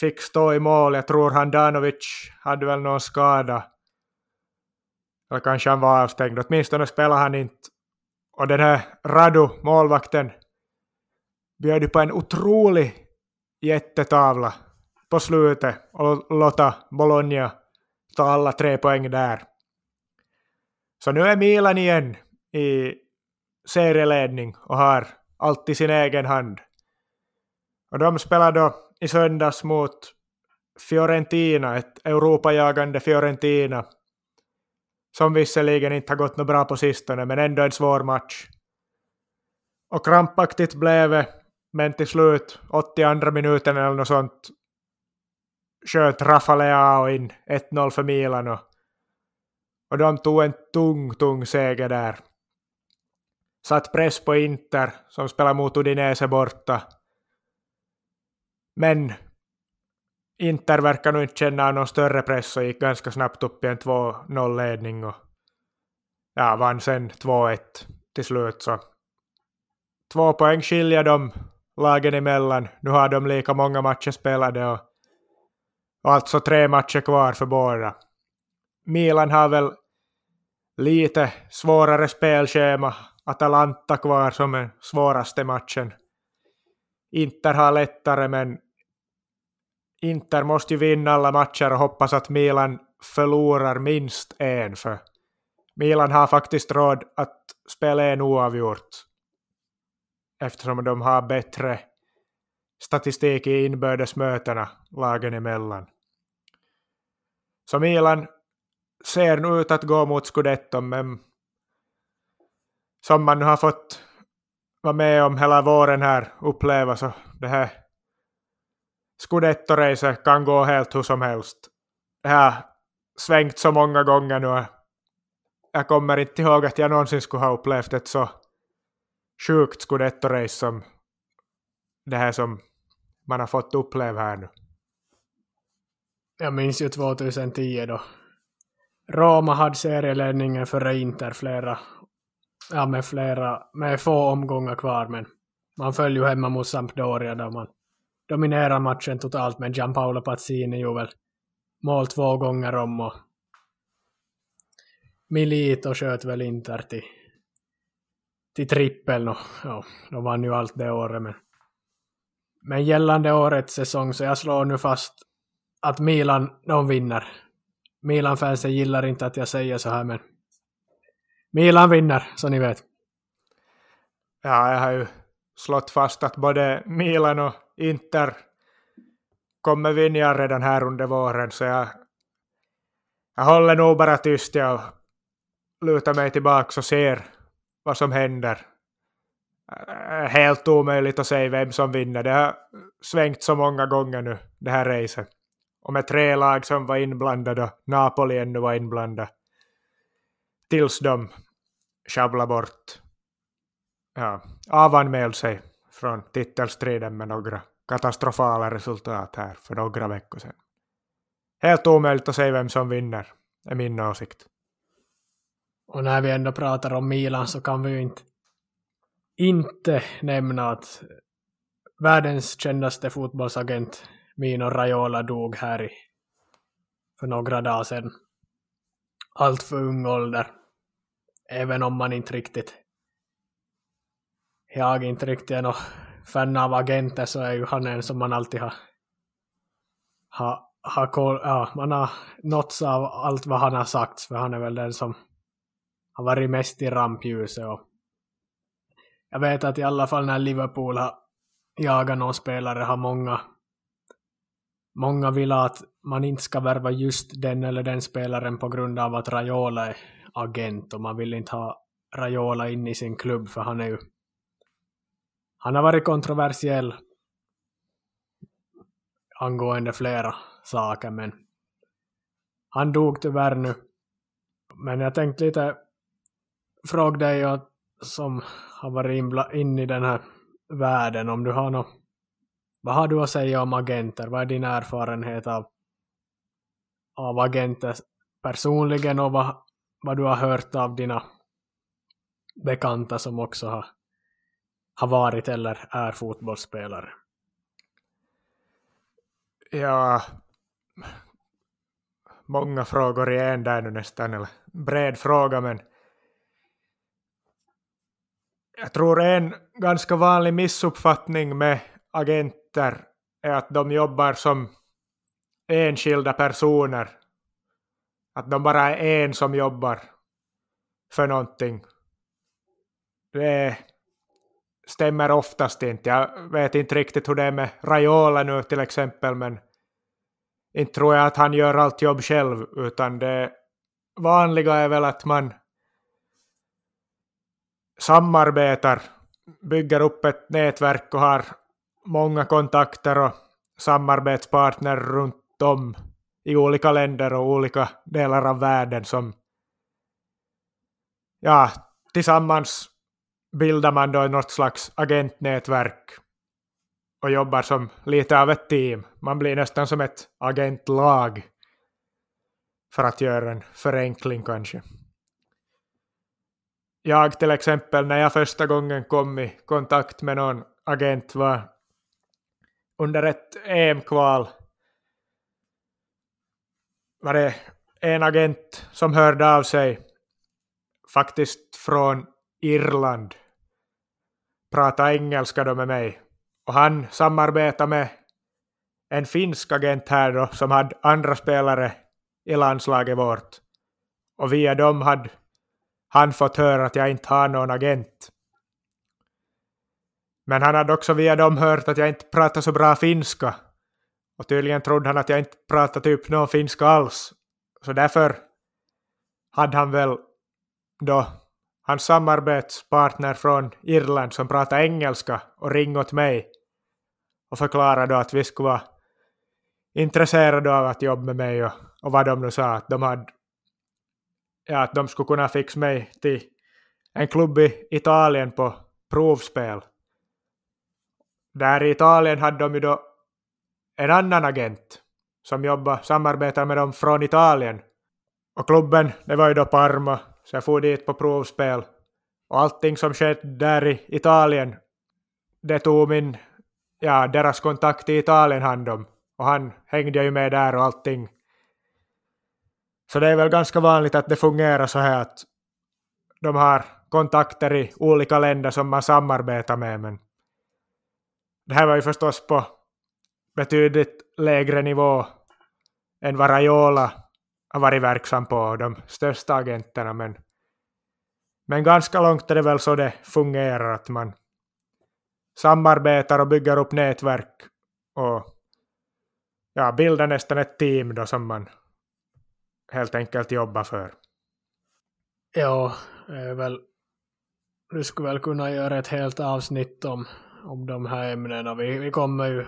fick stå i mål. Jag tror Handanovic hade väl någon skada. Eller kanske han var avstängd. Åtminstone spelade han inte. Och den här Radu, målvakten, bjöd på en otrolig jättetavla på slutet och låta Bologna ta alla tre poäng där. Så nu är Milan igen i serieledning och har allt i sin egen hand. Och de spelar då i söndags mot Fiorentina, ett Europajagande Fiorentina, som visserligen inte har gått något bra på sistone, men ändå en svår match. Och krampaktigt blev det, men till slut, 82 minuten eller något sånt, sköt Rafa Leao in 1-0 för Milan och, och de tog en tung, tung seger där. Satt press på Inter som spelar mot Udinese borta. Men Inter verkar nu inte känna någon större press och gick ganska snabbt upp i en 2-0-ledning och ja, vann sen 2-1 till slut. Så två poäng skiljer de lagen emellan. Nu har de lika många matcher spelade och Alltså tre matcher kvar för båda. Milan har väl lite svårare spelschema. Atalanta kvar som den svåraste matchen. Inter har lättare men Inter måste ju vinna alla matcher och hoppas att Milan förlorar minst en för Milan har faktiskt råd att spela en oavgjort eftersom de har bättre statistik i inbördesmötena lagen emellan. Så Milan ser nu ut att gå mot Scudetto, men som man nu har fått vara med om hela våren här, uppleva så det här Scudetto-racet kan gå helt hur som helst. Det har svängt så många gånger nu. Jag kommer inte ihåg att jag någonsin skulle ha upplevt ett så sjukt Scudetto-race som det här som man har fått uppleva här nu. Jag minns ju 2010 då Roma hade serieledningen före Inter flera, ja med flera, med få omgångar kvar men man föll ju hemma mot Sampdoria där man dominerar matchen totalt men Gianpaolo Pazzini gjorde väl mål två gånger om och Milito sköt väl Inter till, till trippeln och ja, de vann ju allt det året men Men gällande årets säsong så jag slår nu fast att Milan, de vinner. Milan-fansen gillar inte att jag säger så här men Milan vinner, så ni vet. Ja, jag har ju slått fast att både Milan och Inter kommer vinna redan här under våren, så jag, jag håller nog bara tyst Jag lutar mig tillbaka och ser vad som händer. Helt omöjligt att säga vem som vinner. Det har svängt så många gånger nu, det här racet. Och med tre lag som var inblandade och Napoli ännu var inblandade. Tills de sjabblade bort. Ja, avanmäld sig från titelstriden med några katastrofala resultat här för några veckor sedan. Helt omöjligt att säga vem som vinner, är min åsikt. Och när vi ändå pratar om Milan så kan vi ju inte, inte nämna att världens kändaste fotbollsagent Mino Raiola dog här i, för några dagar sedan. Allt för ung ålder. Även om man inte riktigt jag inte riktigt är något fan av agenter så är ju han en som man alltid har, har, har koll, ja, man har nåtts av allt vad han har sagt för han är väl den som har varit mest i rampljuset och jag vet att i alla fall när Liverpool har jagat någon spelare har många många vill att man inte ska värva just den eller den spelaren på grund av att Raiola är agent och man vill inte ha Raiola in i sin klubb för han är ju han har varit kontroversiell angående flera saker men han dog tyvärr nu. Men jag tänkte lite fråga dig som har varit inne i den här världen om du har något vad har du att säga om agenter? Vad är din erfarenhet av, av agenter personligen och vad, vad du har hört av dina bekanta som också har, har varit eller är fotbollsspelare? Ja, många frågor i en där nu nästan, eller bred fråga, men jag tror en ganska vanlig missuppfattning med agenter är att de jobbar som enskilda personer. Att de bara är en som jobbar för någonting. Det stämmer oftast inte. Jag vet inte riktigt hur det är med Raiola nu till exempel, men inte tror jag att han gör allt jobb själv, utan det vanliga är väl att man samarbetar, bygger upp ett nätverk och har många kontakter och samarbetspartner runt om i olika länder och olika delar av världen som ja, tillsammans bildar man då något slags agentnätverk och jobbar som lite av ett team. Man blir nästan som ett agentlag för att göra en förenkling kanske. Jag till exempel, när jag första gången kom i kontakt med någon agent var under ett EM-kval var det en agent som hörde av sig faktiskt från Irland pratade engelska då med mig och han samarbetade med en finsk agent här då som hade andra spelare i landslaget vårt och via dem hade han fått höra att jag inte har någon agent. Men han hade också via dem hört att jag inte pratar så bra finska. Och tydligen trodde han att jag inte pratade typ någon finska alls. Så därför hade han väl då hans samarbetspartner från Irland som pratar engelska och ringde åt mig och förklarade att vi skulle vara intresserade av att jobba med mig och, och vad de nu sa att de hade ja, att de skulle kunna fixa mig till en klubb i Italien på provspel. Där i Italien hade de ju då en annan agent som jobbar, samarbetar med dem från Italien. Och klubben, det var ju då Parma, så jag for dit på provspel. Och allting som skedde där i Italien, det tog min, ja, deras kontakt i Italien hand om. Och han hängde ju med där och allting. Så det är väl ganska vanligt att det fungerar så här att de har kontakter i olika länder som man samarbetar med, men det här var ju förstås på betydligt lägre nivå än vad Raiola har varit verksam på, de största agenterna, men, men ganska långt är det väl så det fungerar, att man samarbetar och bygger upp nätverk och ja, bildar nästan ett team då som man helt enkelt jobbar för. Ja, väl, du skulle väl kunna göra ett helt avsnitt om, om de här ämnena. Vi, vi kommer ju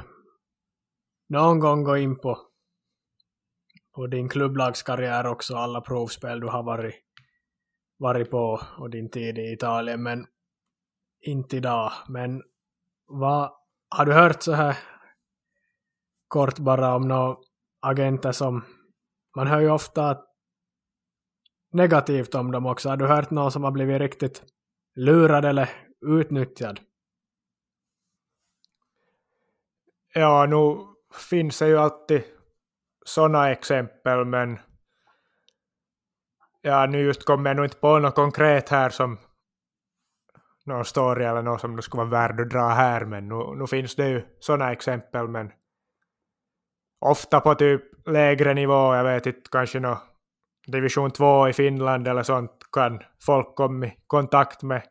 någon gång gå in på, på din klubblagskarriär också, alla provspel du har varit, varit på och din tid i Italien, men inte idag. Men vad, har du hört så här kort bara om några agenter som man hör ju ofta negativt om dem också. Har du hört någon som har blivit riktigt lurad eller utnyttjad? Ja, nu finns det ju alltid sådana exempel, men ja, nu just kommer jag nog inte på något konkret här som någon story eller något som nu skulle vara värd att dra här, men nu, nu finns det ju sådana exempel, men ofta på typ lägre nivå, jag vet inte, kanske nå division 2 i Finland eller sånt kan folk komma i kontakt med.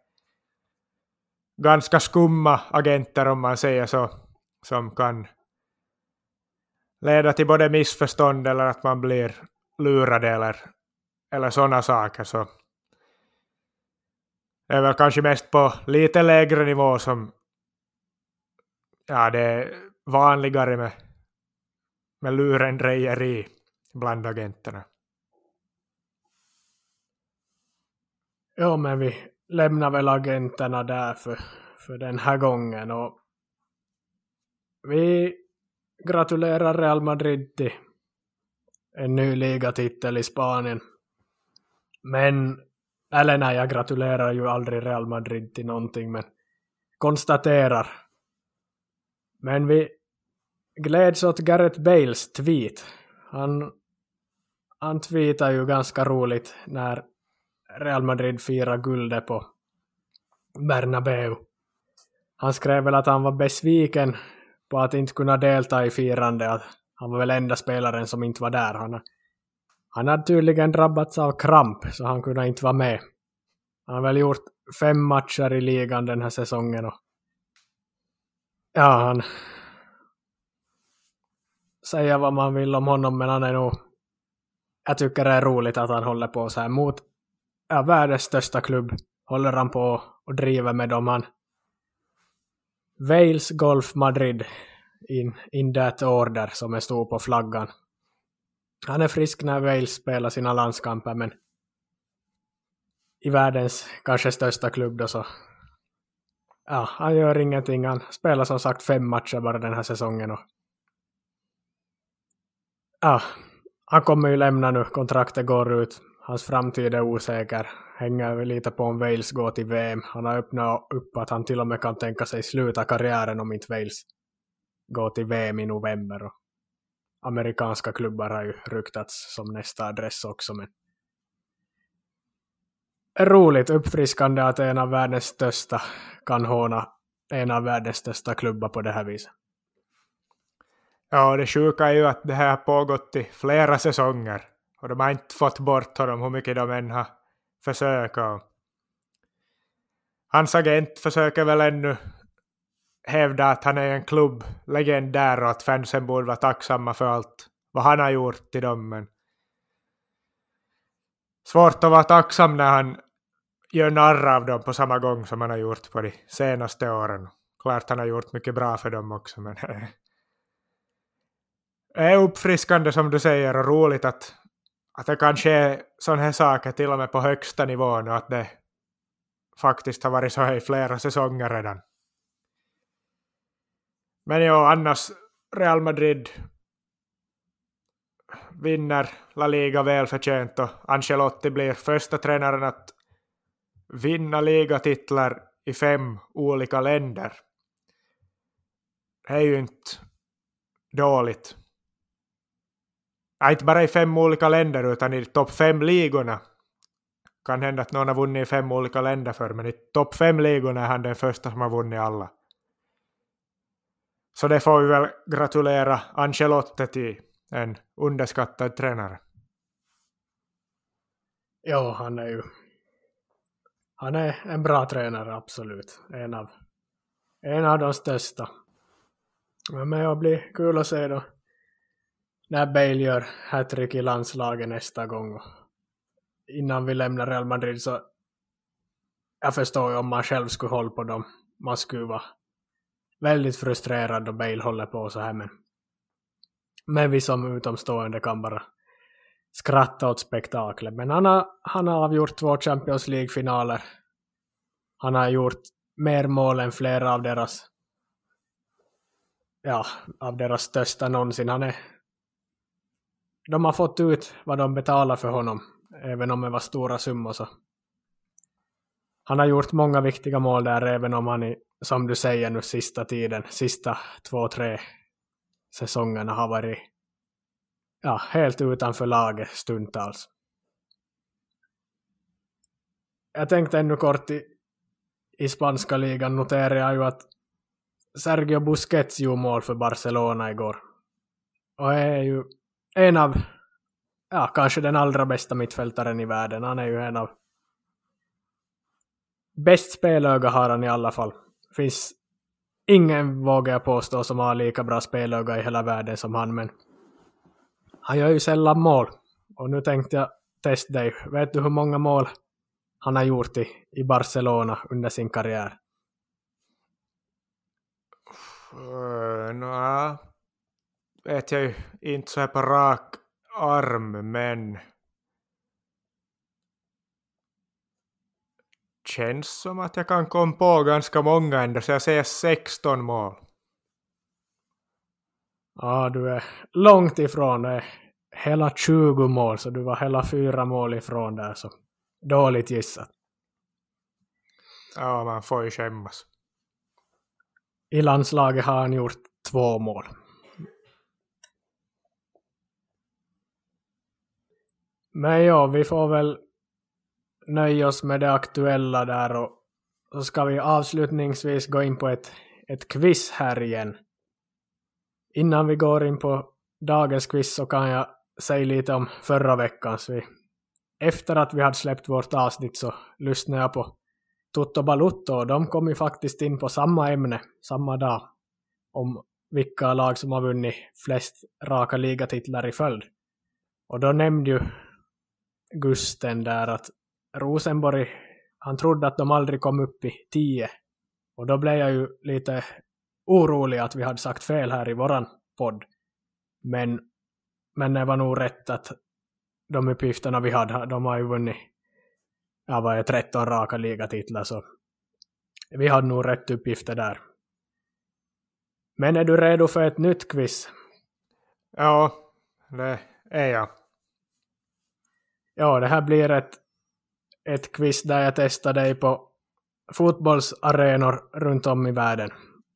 Ganska skumma agenter om man säger så, som kan leda till både missförstånd eller att man blir lurad eller, eller sådana saker. Så det är väl kanske mest på lite lägre nivå som ja, det är vanligare med med lurendrejeri bland agenterna. Ja, men vi lämnar väl agenterna där för, för den här gången och vi gratulerar Real Madrid till en ny ligatitel i Spanien. Men, eller nej, jag gratulerar ju aldrig Real Madrid till någonting, men konstaterar. Men vi gläds åt Gareth Bales tweet. Han, han tweetar ju ganska roligt när Real Madrid firar guldet på Bernabeu. Han skrev väl att han var besviken på att inte kunna delta i firandet. Han var väl enda spelaren som inte var där. Han, han hade tydligen drabbats av kramp så han kunde inte vara med. Han har väl gjort fem matcher i ligan den här säsongen. Och ja, han, säga vad man vill om honom, men han är nog... Jag tycker det är roligt att han håller på så här mot ja, världens största klubb. Håller han på och driver med dem. Han Wales Golf Madrid in, in that order som är stor på flaggan. Han är frisk när Wales spelar sina landskamper men i världens kanske största klubb då så ja, han gör ingenting. Han spelar som sagt fem matcher bara den här säsongen och ja, han kommer ju lämna nu, kontraktet går ut. Hans framtid är osäker. Hänger väl lite på om Wales går till VM. Han har öppnat upp att han till och med kan tänka sig sluta karriären om inte Wales går till VM i november. Och amerikanska klubbar har ju ryktats som nästa adress också. Men roligt, uppfriskande att en av världens största kan håna en av världens största klubbar på det här viset. Ja, det sjuka är ju att det här har pågått i flera säsonger och de har inte fått bort honom hur mycket de än har försökt. Hans agent försöker väl ännu hävda att han är en klubblegend där och att fansen borde vara tacksamma för allt vad han har gjort till dem. Men svårt att vara tacksam när han gör narr av dem på samma gång som han har gjort på de senaste åren. Klart han har gjort mycket bra för dem också, men är uppfriskande som du säger och roligt att, att det kan ske sådana här saker till och med på högsta nivån och att det faktiskt har varit så här i flera säsonger redan. Men ja, annars Real Madrid vinner La Liga välförtjänt och Ancelotti blir första tränaren att vinna ligatitlar i fem olika länder. Det är ju inte dåligt ja, inte bara i fem olika länder utan i topp fem ligorna. Kan hända att någon har vunnit i fem olika länder för men i topp fem ligorna är han den första som har vunnit alla. Så det får vi väl gratulera Ancelotti till, en underskattad tränare. Ja, han är ju han är en bra tränare, absolut. En av, en av de största. Men det blir kul att se då när Bale gör hattrick i landslaget nästa gång. Innan vi lämnar Real Madrid så jag förstår ju om man själv skulle hålla på dem. Man skulle vara väldigt frustrerad då Bale håller på så här men men vi som utomstående kan bara skratta åt spektaklet. Men han har, han har avgjort två Champions League-finaler. Han har gjort mer mål än flera av deras ja, av deras största någonsin. Han är, de har fått ut vad de betalar för honom, även om det var stora summor. Så. Han har gjort många viktiga mål där, även om han, i, som du säger nu, sista tiden, sista två, tre säsongerna har varit ja, helt utanför laget stundtals. Jag tänkte ännu kort i, i spanska ligan noterar jag ju att Sergio Busquets gjorde mål för Barcelona igår. Och är ju en av, ja kanske den allra bästa mittfältaren i världen. Han är ju en av bäst spelöga har han i alla fall. Finns ingen, vågar jag påstå, som har lika bra spelöga i hela världen som han, men han gör ju sällan mål. Och nu tänkte jag testa dig. Vet du hur många mål han har gjort i, i Barcelona under sin karriär? Uh, eh, Nå, vet jag ju inte så här på rak arm, men känns som att jag kan komma på ganska många ändå, så jag säger 16 mål. Ja, du är långt ifrån. Det hela 20 mål, så du var hela fyra mål ifrån där. Så dåligt gissat. Ja, man får ju skämmas. I landslaget har han gjort två mål. Men ja, vi får väl nöja oss med det aktuella där och så ska vi avslutningsvis gå in på ett, ett quiz här igen. Innan vi går in på dagens quiz så kan jag säga lite om förra veckans. Vi, efter att vi hade släppt vårt avsnitt så lyssnade jag på Toto Balutto och de kom ju faktiskt in på samma ämne samma dag om vilka lag som har vunnit flest raka ligatitlar i följd. Och då nämnde ju Gusten där att Rosenborg, han trodde att de aldrig kom upp i 10. Och då blev jag ju lite orolig att vi hade sagt fel här i våran podd. Men, men det var nog rätt att de uppgifterna vi hade, de har ju vunnit ja, vad är 13 raka ligatitlar så vi hade nog rätt uppgifter där. Men är du redo för ett nytt quiz? Ja, det är jag. Ja, det här blir ett, ett quiz där jag testar dig på fotbollsarenor runt om i världen.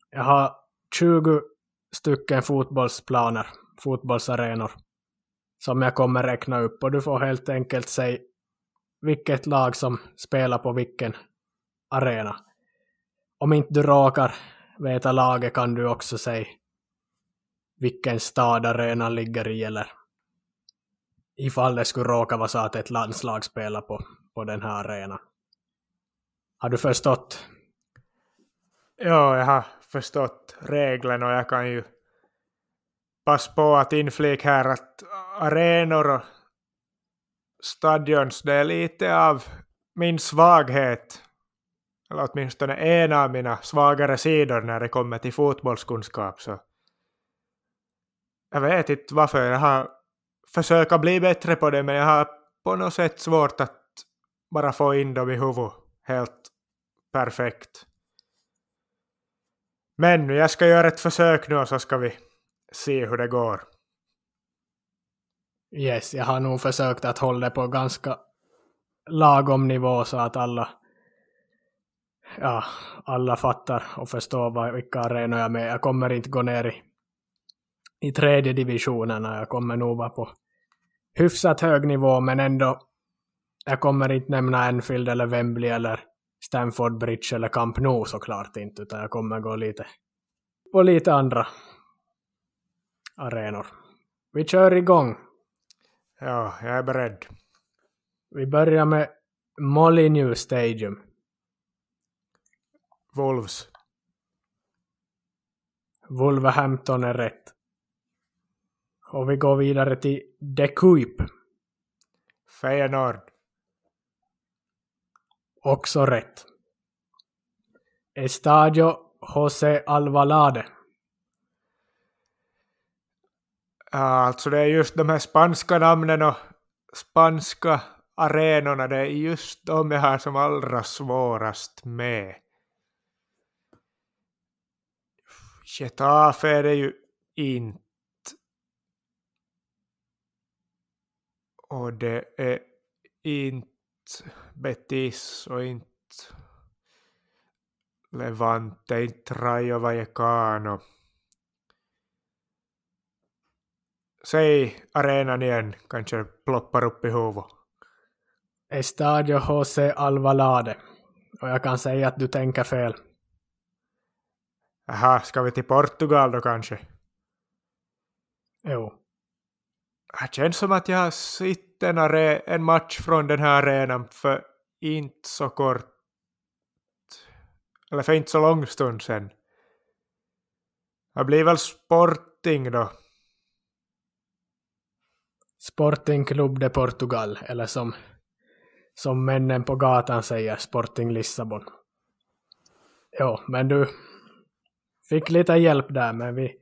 Jag har 20 stycken fotbollsplaner, fotbollsarenor, som jag kommer räkna upp och du får helt enkelt säga vilket lag som spelar på vilken arena. Om inte du råkar veta laget kan du också säga vilken stad arenan ligger i eller ifall det skulle råka vara så att ett landslag spelar på, på den här arenan. Har du förstått? Ja, jag har förstått reglerna och jag kan ju passa på att inflika här att arenor och stadions, det är lite av min svaghet. Eller åtminstone en av mina svagare sidor när det kommer till fotbollskunskap. Så jag vet inte varför. Jag har försöka bli bättre på det men jag har på något sätt svårt att bara få in dem i huvudet helt perfekt. Men jag ska göra ett försök nu och så ska vi se hur det går. Yes, jag har nog försökt att hålla det på ganska lagom nivå så att alla ja, alla fattar och förstår vilka arenor jag är med. Jag kommer inte gå ner i, i tredje divisionerna. Jag kommer nog vara på hyfsat hög nivå men ändå jag kommer inte nämna Enfield eller Wembley eller Stamford Bridge eller Camp Nou såklart inte utan jag kommer gå lite på lite andra arenor. Vi kör igång. Ja, jag är beredd. Vi börjar med Molyneux Stadium. Wolves. Wolverhampton är rätt. Och vi går vidare till De Kuip. Feyenoord. Också rätt. Estadio José Alvalade. Ja, alltså det är just de här spanska namnen och spanska arenorna, det är just de jag har som allra svårast med. Getafe är det ju inte. Och det är inte Betis och inte Levante, inte Rayo Vallecano. Säg arenan igen, kanske ploppar upp i huvudet. Estadio José Alvalade. Och jag kan säga att du tänker fel. Jaha, ska vi till Portugal då kanske? Jo. Det känns som att jag har sett en, en match från den här arenan för inte så kort, eller för inte så lång stund sedan. Det blir väl Sporting då. Sporting Club de Portugal, eller som, som männen på gatan säger, Sporting Lissabon. Jo, men du fick lite hjälp där, men vi,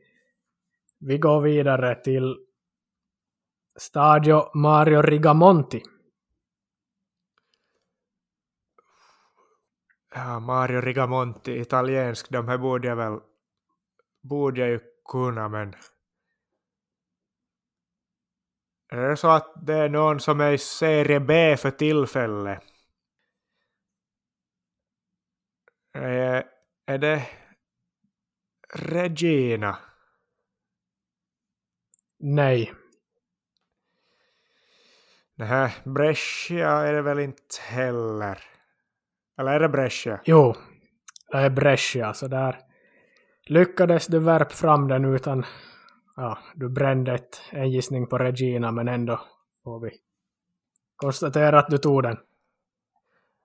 vi går vidare till Stadio Mario Rigamonti. Ja, Mario Rigamonti, italiensk, de här borde jag väl, borde jag ju kunna men är det så att det är någon som är i serie B för tillfället? Är, är det Regina? Nej, Det här Brescia är det väl inte heller? Eller är det Brescia? jo, det är Brescia, så där lyckades du värp fram den utan, ja, du brände ett, en gissning på Regina, men ändå får vi konstatera att du tog den.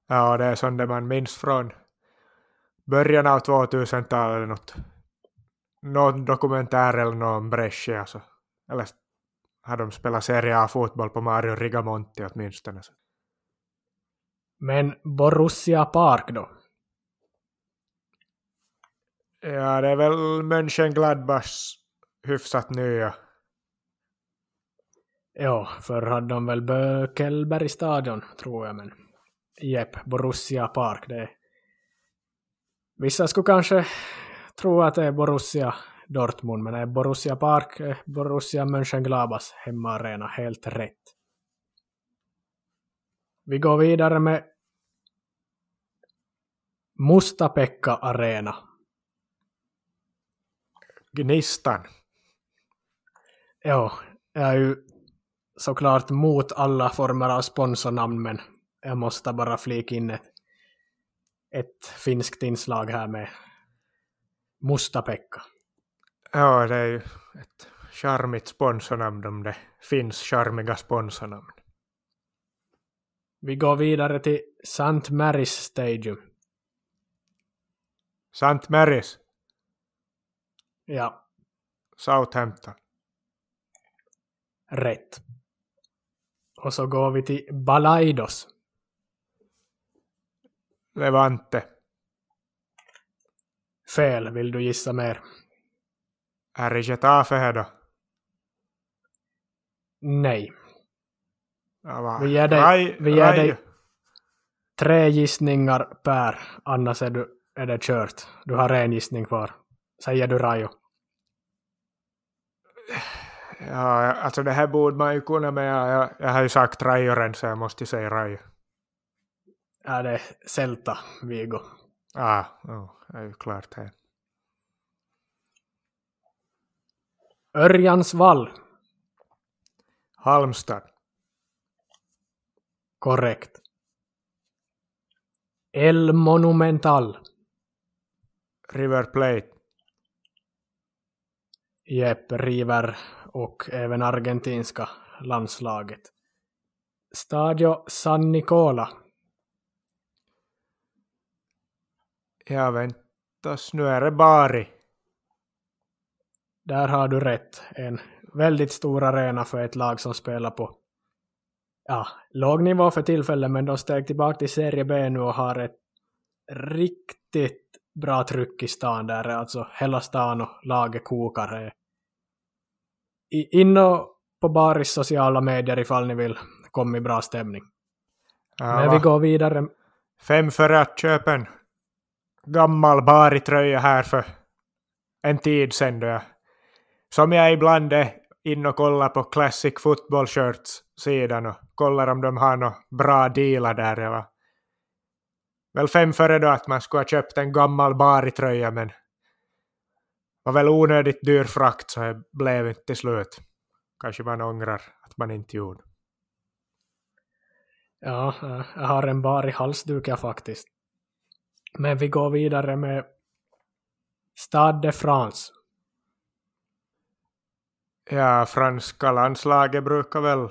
Ja, det är sånt man minns från början av 2000-talet. eller Något, någon dokumentär eller någon Brescia. Så. Eller har de spelat Serie A-fotboll på Mario Rigamonti åtminstone. Men Borussia Park då? Ja, det är väl Mönchengladbachs hyfsat nya. Ja, förr hade de väl Bökelberg stadion, tror jag, men Jep, Borussia Park, det är... Vissa skulle kanske tro att det är Borussia Dortmund, men är Borussia Park, eh, Borussia Mönchengladbachs hemmaarena, helt rätt. Vi går vidare med Mustapekka Arena. Gnistan. Ja, jag är ju såklart mot alla former av sponsornamn, men jag måste bara flika in ett, ett finskt inslag här med Mustapekka. Ja, det är ju ett charmigt sponsornamn om det finns charmiga sponsornamn. Vi går vidare till St. Mary's Stadium. St. Marys, Ja, Southampton. rätt. Och så går vi till Balaidos. Levante. Fel, vill du gissa mer? Är det Getafe här då? Nej. Ja? Vi ger dig- Raj- vi ger Raj- dig- Tre gissningar per, annars är, du, är det kört. Du har en gissning kvar. Säger du Rajo? Ja, alltså det här borde man ju kunna med. Jag, jag har ju sagt Rajoren så jag måste säga Rajo. Är det Celta, Vigo? Ah, oh, det är ju klart här. Örjansvall. Halmstad. Korrekt. El Monumental. River Plate. Jepp, River och även argentinska landslaget. Stadio San Nicola. Ja, väntas, nu är det Bari. Där har du rätt. En väldigt stor arena för ett lag som spelar på ja, låg nivå för tillfället, men de steg tillbaka till Serie B nu och har ett riktigt bra tryck i stan där. Alltså hela stan och laget kokar. In och på Baris sociala medier ifall ni vill komma i bra stämning. Ja, Men vi går vidare. Fem för att köpa en gammal Bari-tröja här för en tid sedan då jag, som jag ibland är in och kollar på Classic Football Shirts-sidan och kollar om de har några bra dealar där. Jag var väl fem före då att man skulle ha köpt en gammal baritröja men var väl onödigt dyr frakt så det blev inte till slut. Kanske man ångrar att man inte gjorde. Ja, jag har en bar halsduk jag faktiskt. Men vi går vidare med Stade de France. Ja, franska landslaget brukar väl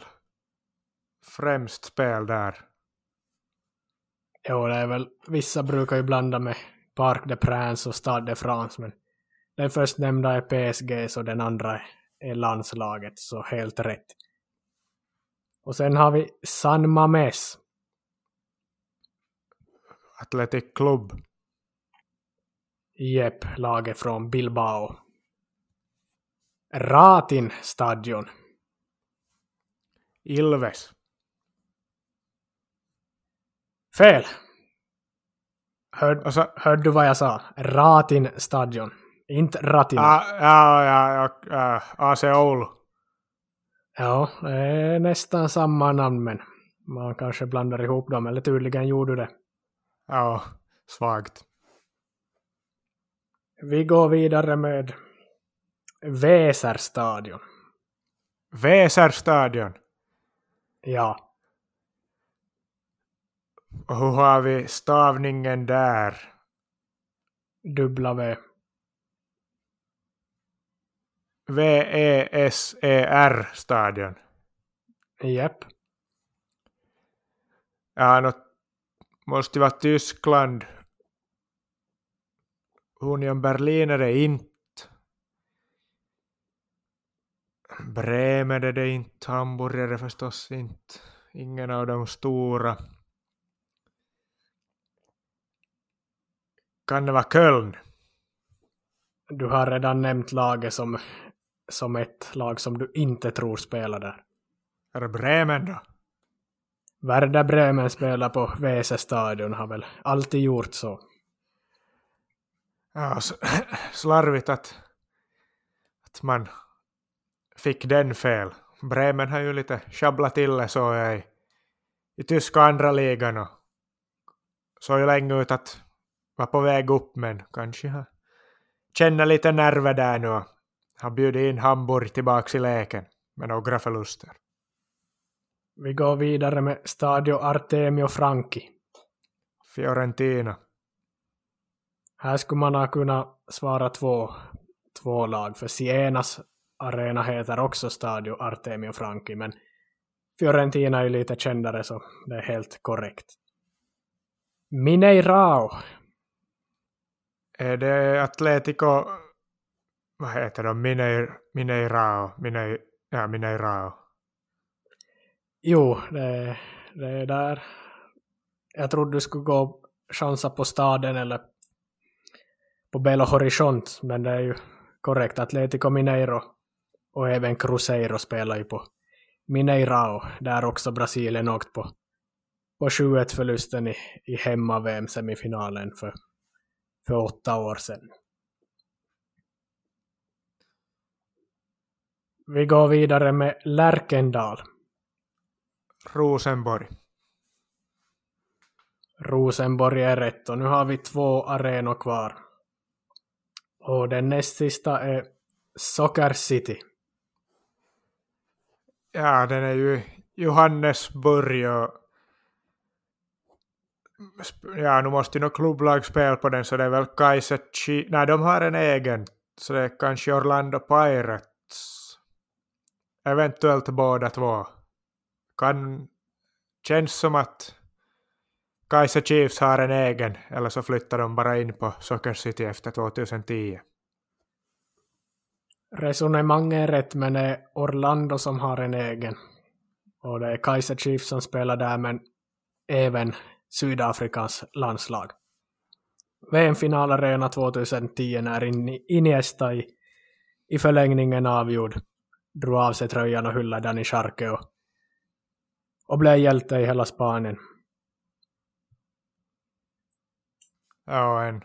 främst spela där. Jo, det är väl, vissa brukar ju blanda med Parc de Prince och Stade de France, men den först nämnda är PSG så den andra är landslaget, så helt rätt. Och sen har vi San Mames. Athletic Club. Jep, laget från Bilbao. Ratin stadion. Ilves. Fel. Hör, alltså, hörde du vad jag sa? Ratin stadion. Inte Ratina. Ah, ja, ja, ja, AC Oulu. Ja, det är nästan samma namn men man kanske blandar ihop dem, eller tydligen gjorde du det. Ja, svagt. Vi går vidare med Väserstadion. Väserstadion? Ja. Och hur har vi stavningen där? W. V-E-S-E-R-stadion. Japp. Ja, no, måste vara Tyskland. Union Berlin är det inte. Bremen är det inte. Hamburg är det förstås inte. Ingen av de stora. Kan det vara Köln? Du har redan nämnt laget som som ett lag som du inte tror spelar där? Är det Bremen då? Werder Bremen spelar på Wese stadion har väl alltid gjort så. Ja, slarvigt att, att man fick den fel. Bremen har ju lite sjabblat till det så i, i tyska andra ligan och såg ju länge ut att vara på väg upp men kanske har känner lite nerver där nu har bjudit in Hamburg tillbaka i leken med några förluster. Vi går vidare med Stadio Artemio Franchi. Fiorentina. Här skulle man ha kunnat svara två, två lag, för Sienas arena heter också Stadio Artemio Franchi, men Fiorentina är ju lite kändare så det är helt korrekt. Mineirao. Är det Atletico vad heter de, Mineir, Mineirao, Mineir, ja, Mineirao. Jo, det, det är där. Jag trodde du skulle gå och chansa på staden eller på Belo Horizont, men det är ju korrekt. Atletico Mineiro och även Cruzeiro spelar ju på Mineirao, där också Brasilien åkt på, på 7-1 förlusten i, i hemma-VM-semifinalen för, för åtta år sedan. Vi går vidare med Lärkendal. Rosenborg. Rosenborg är rätt och nu har vi två arenor kvar. Och den näst sista är Soccer City. Ja, den är ju Johannesburg och ja, nu måste ju något klubblag spela på den så det är väl Kaiser Nej, de har en egen Så det är kanske Orlando Pirates. Eventuellt båda två. Kan... Känns som att Kaiser Chiefs har en egen, eller så flyttar de bara in på Soccer City efter 2010. Resonemanget är rätt, men det är Orlando som har en egen. Och det är Kaiser Chiefs som spelar där, men även Sydafrikas landslag. VM-finalarena 2010 när Iniesta i, i förlängningen avgjord drog av sig tröjan och hyllade Dani Charke och, och blev hjälte i hela Spanien. Ja, en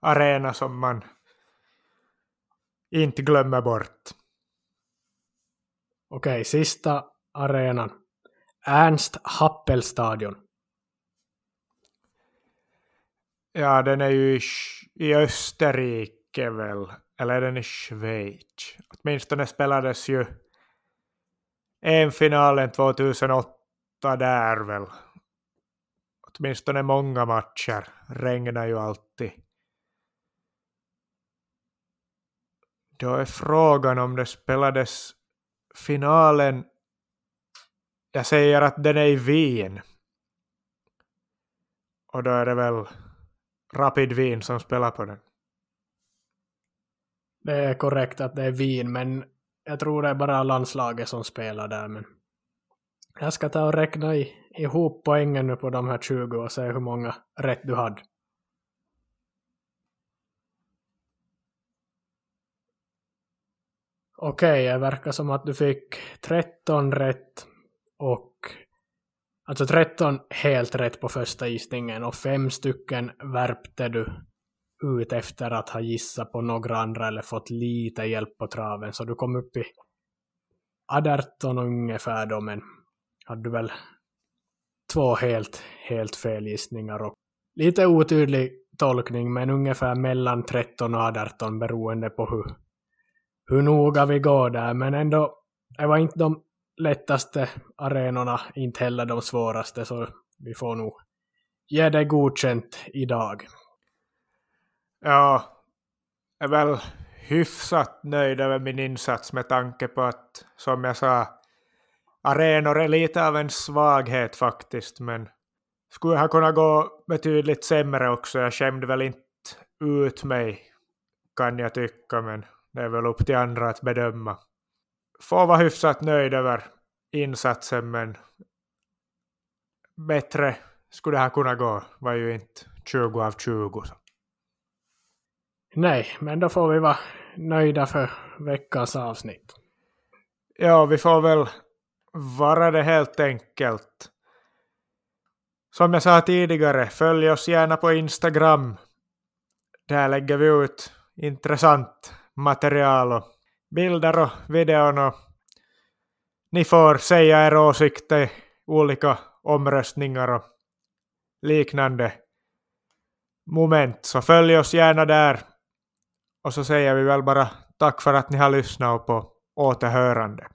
arena som man inte glömmer bort. Okej, sista arenan. Ernst Happelstadion. Ja, den är ju i, i Österrike väl, eller är den i Schweiz? Åtminstone spelades ju EM-finalen 2008 där väl. Åtminstone många matcher regnar ju alltid. Då är frågan om det spelades finalen. Jag säger att den är i Wien. Och då är det väl Rapid Wien som spelar på den. Det är korrekt att det är Wien, men jag tror det är bara landslaget som spelar där. Men jag ska ta och räkna ihop poängen nu på de här 20 och se hur många rätt du hade. Okej, okay, det verkar som att du fick 13 rätt och alltså 13 helt rätt på första gissningen och fem stycken värpte du ut efter att ha gissat på några andra eller fått lite hjälp på traven. Så du kom upp i 18 ungefär då, men hade du väl två helt, helt fel gissningar och lite otydlig tolkning, men ungefär mellan 13 och 18 beroende på hur, hur noga vi går där. Men ändå, det var inte de lättaste arenorna, inte heller de svåraste, så vi får nog ge det godkänt idag. Ja, jag är väl hyfsat nöjd över min insats med tanke på att, som jag sa, arenor är lite av en svaghet faktiskt, men skulle ha kunnat gå betydligt sämre också. Jag skämde väl inte ut mig, kan jag tycka, men det är väl upp till andra att bedöma. Får vara hyfsat nöjd över insatsen, men bättre skulle det ha kunnat gå. var ju inte 20 av 20. Så. Nej, men då får vi vara nöjda för veckans avsnitt. Ja, vi får väl vara det helt enkelt. Som jag sa tidigare, följ oss gärna på Instagram. Där lägger vi ut intressant material och bilder och videon och ni får säga er åsikter i olika omröstningar och liknande moment. Så följ oss gärna där. Och så säger vi väl bara tack för att ni har lyssnat och på återhörande.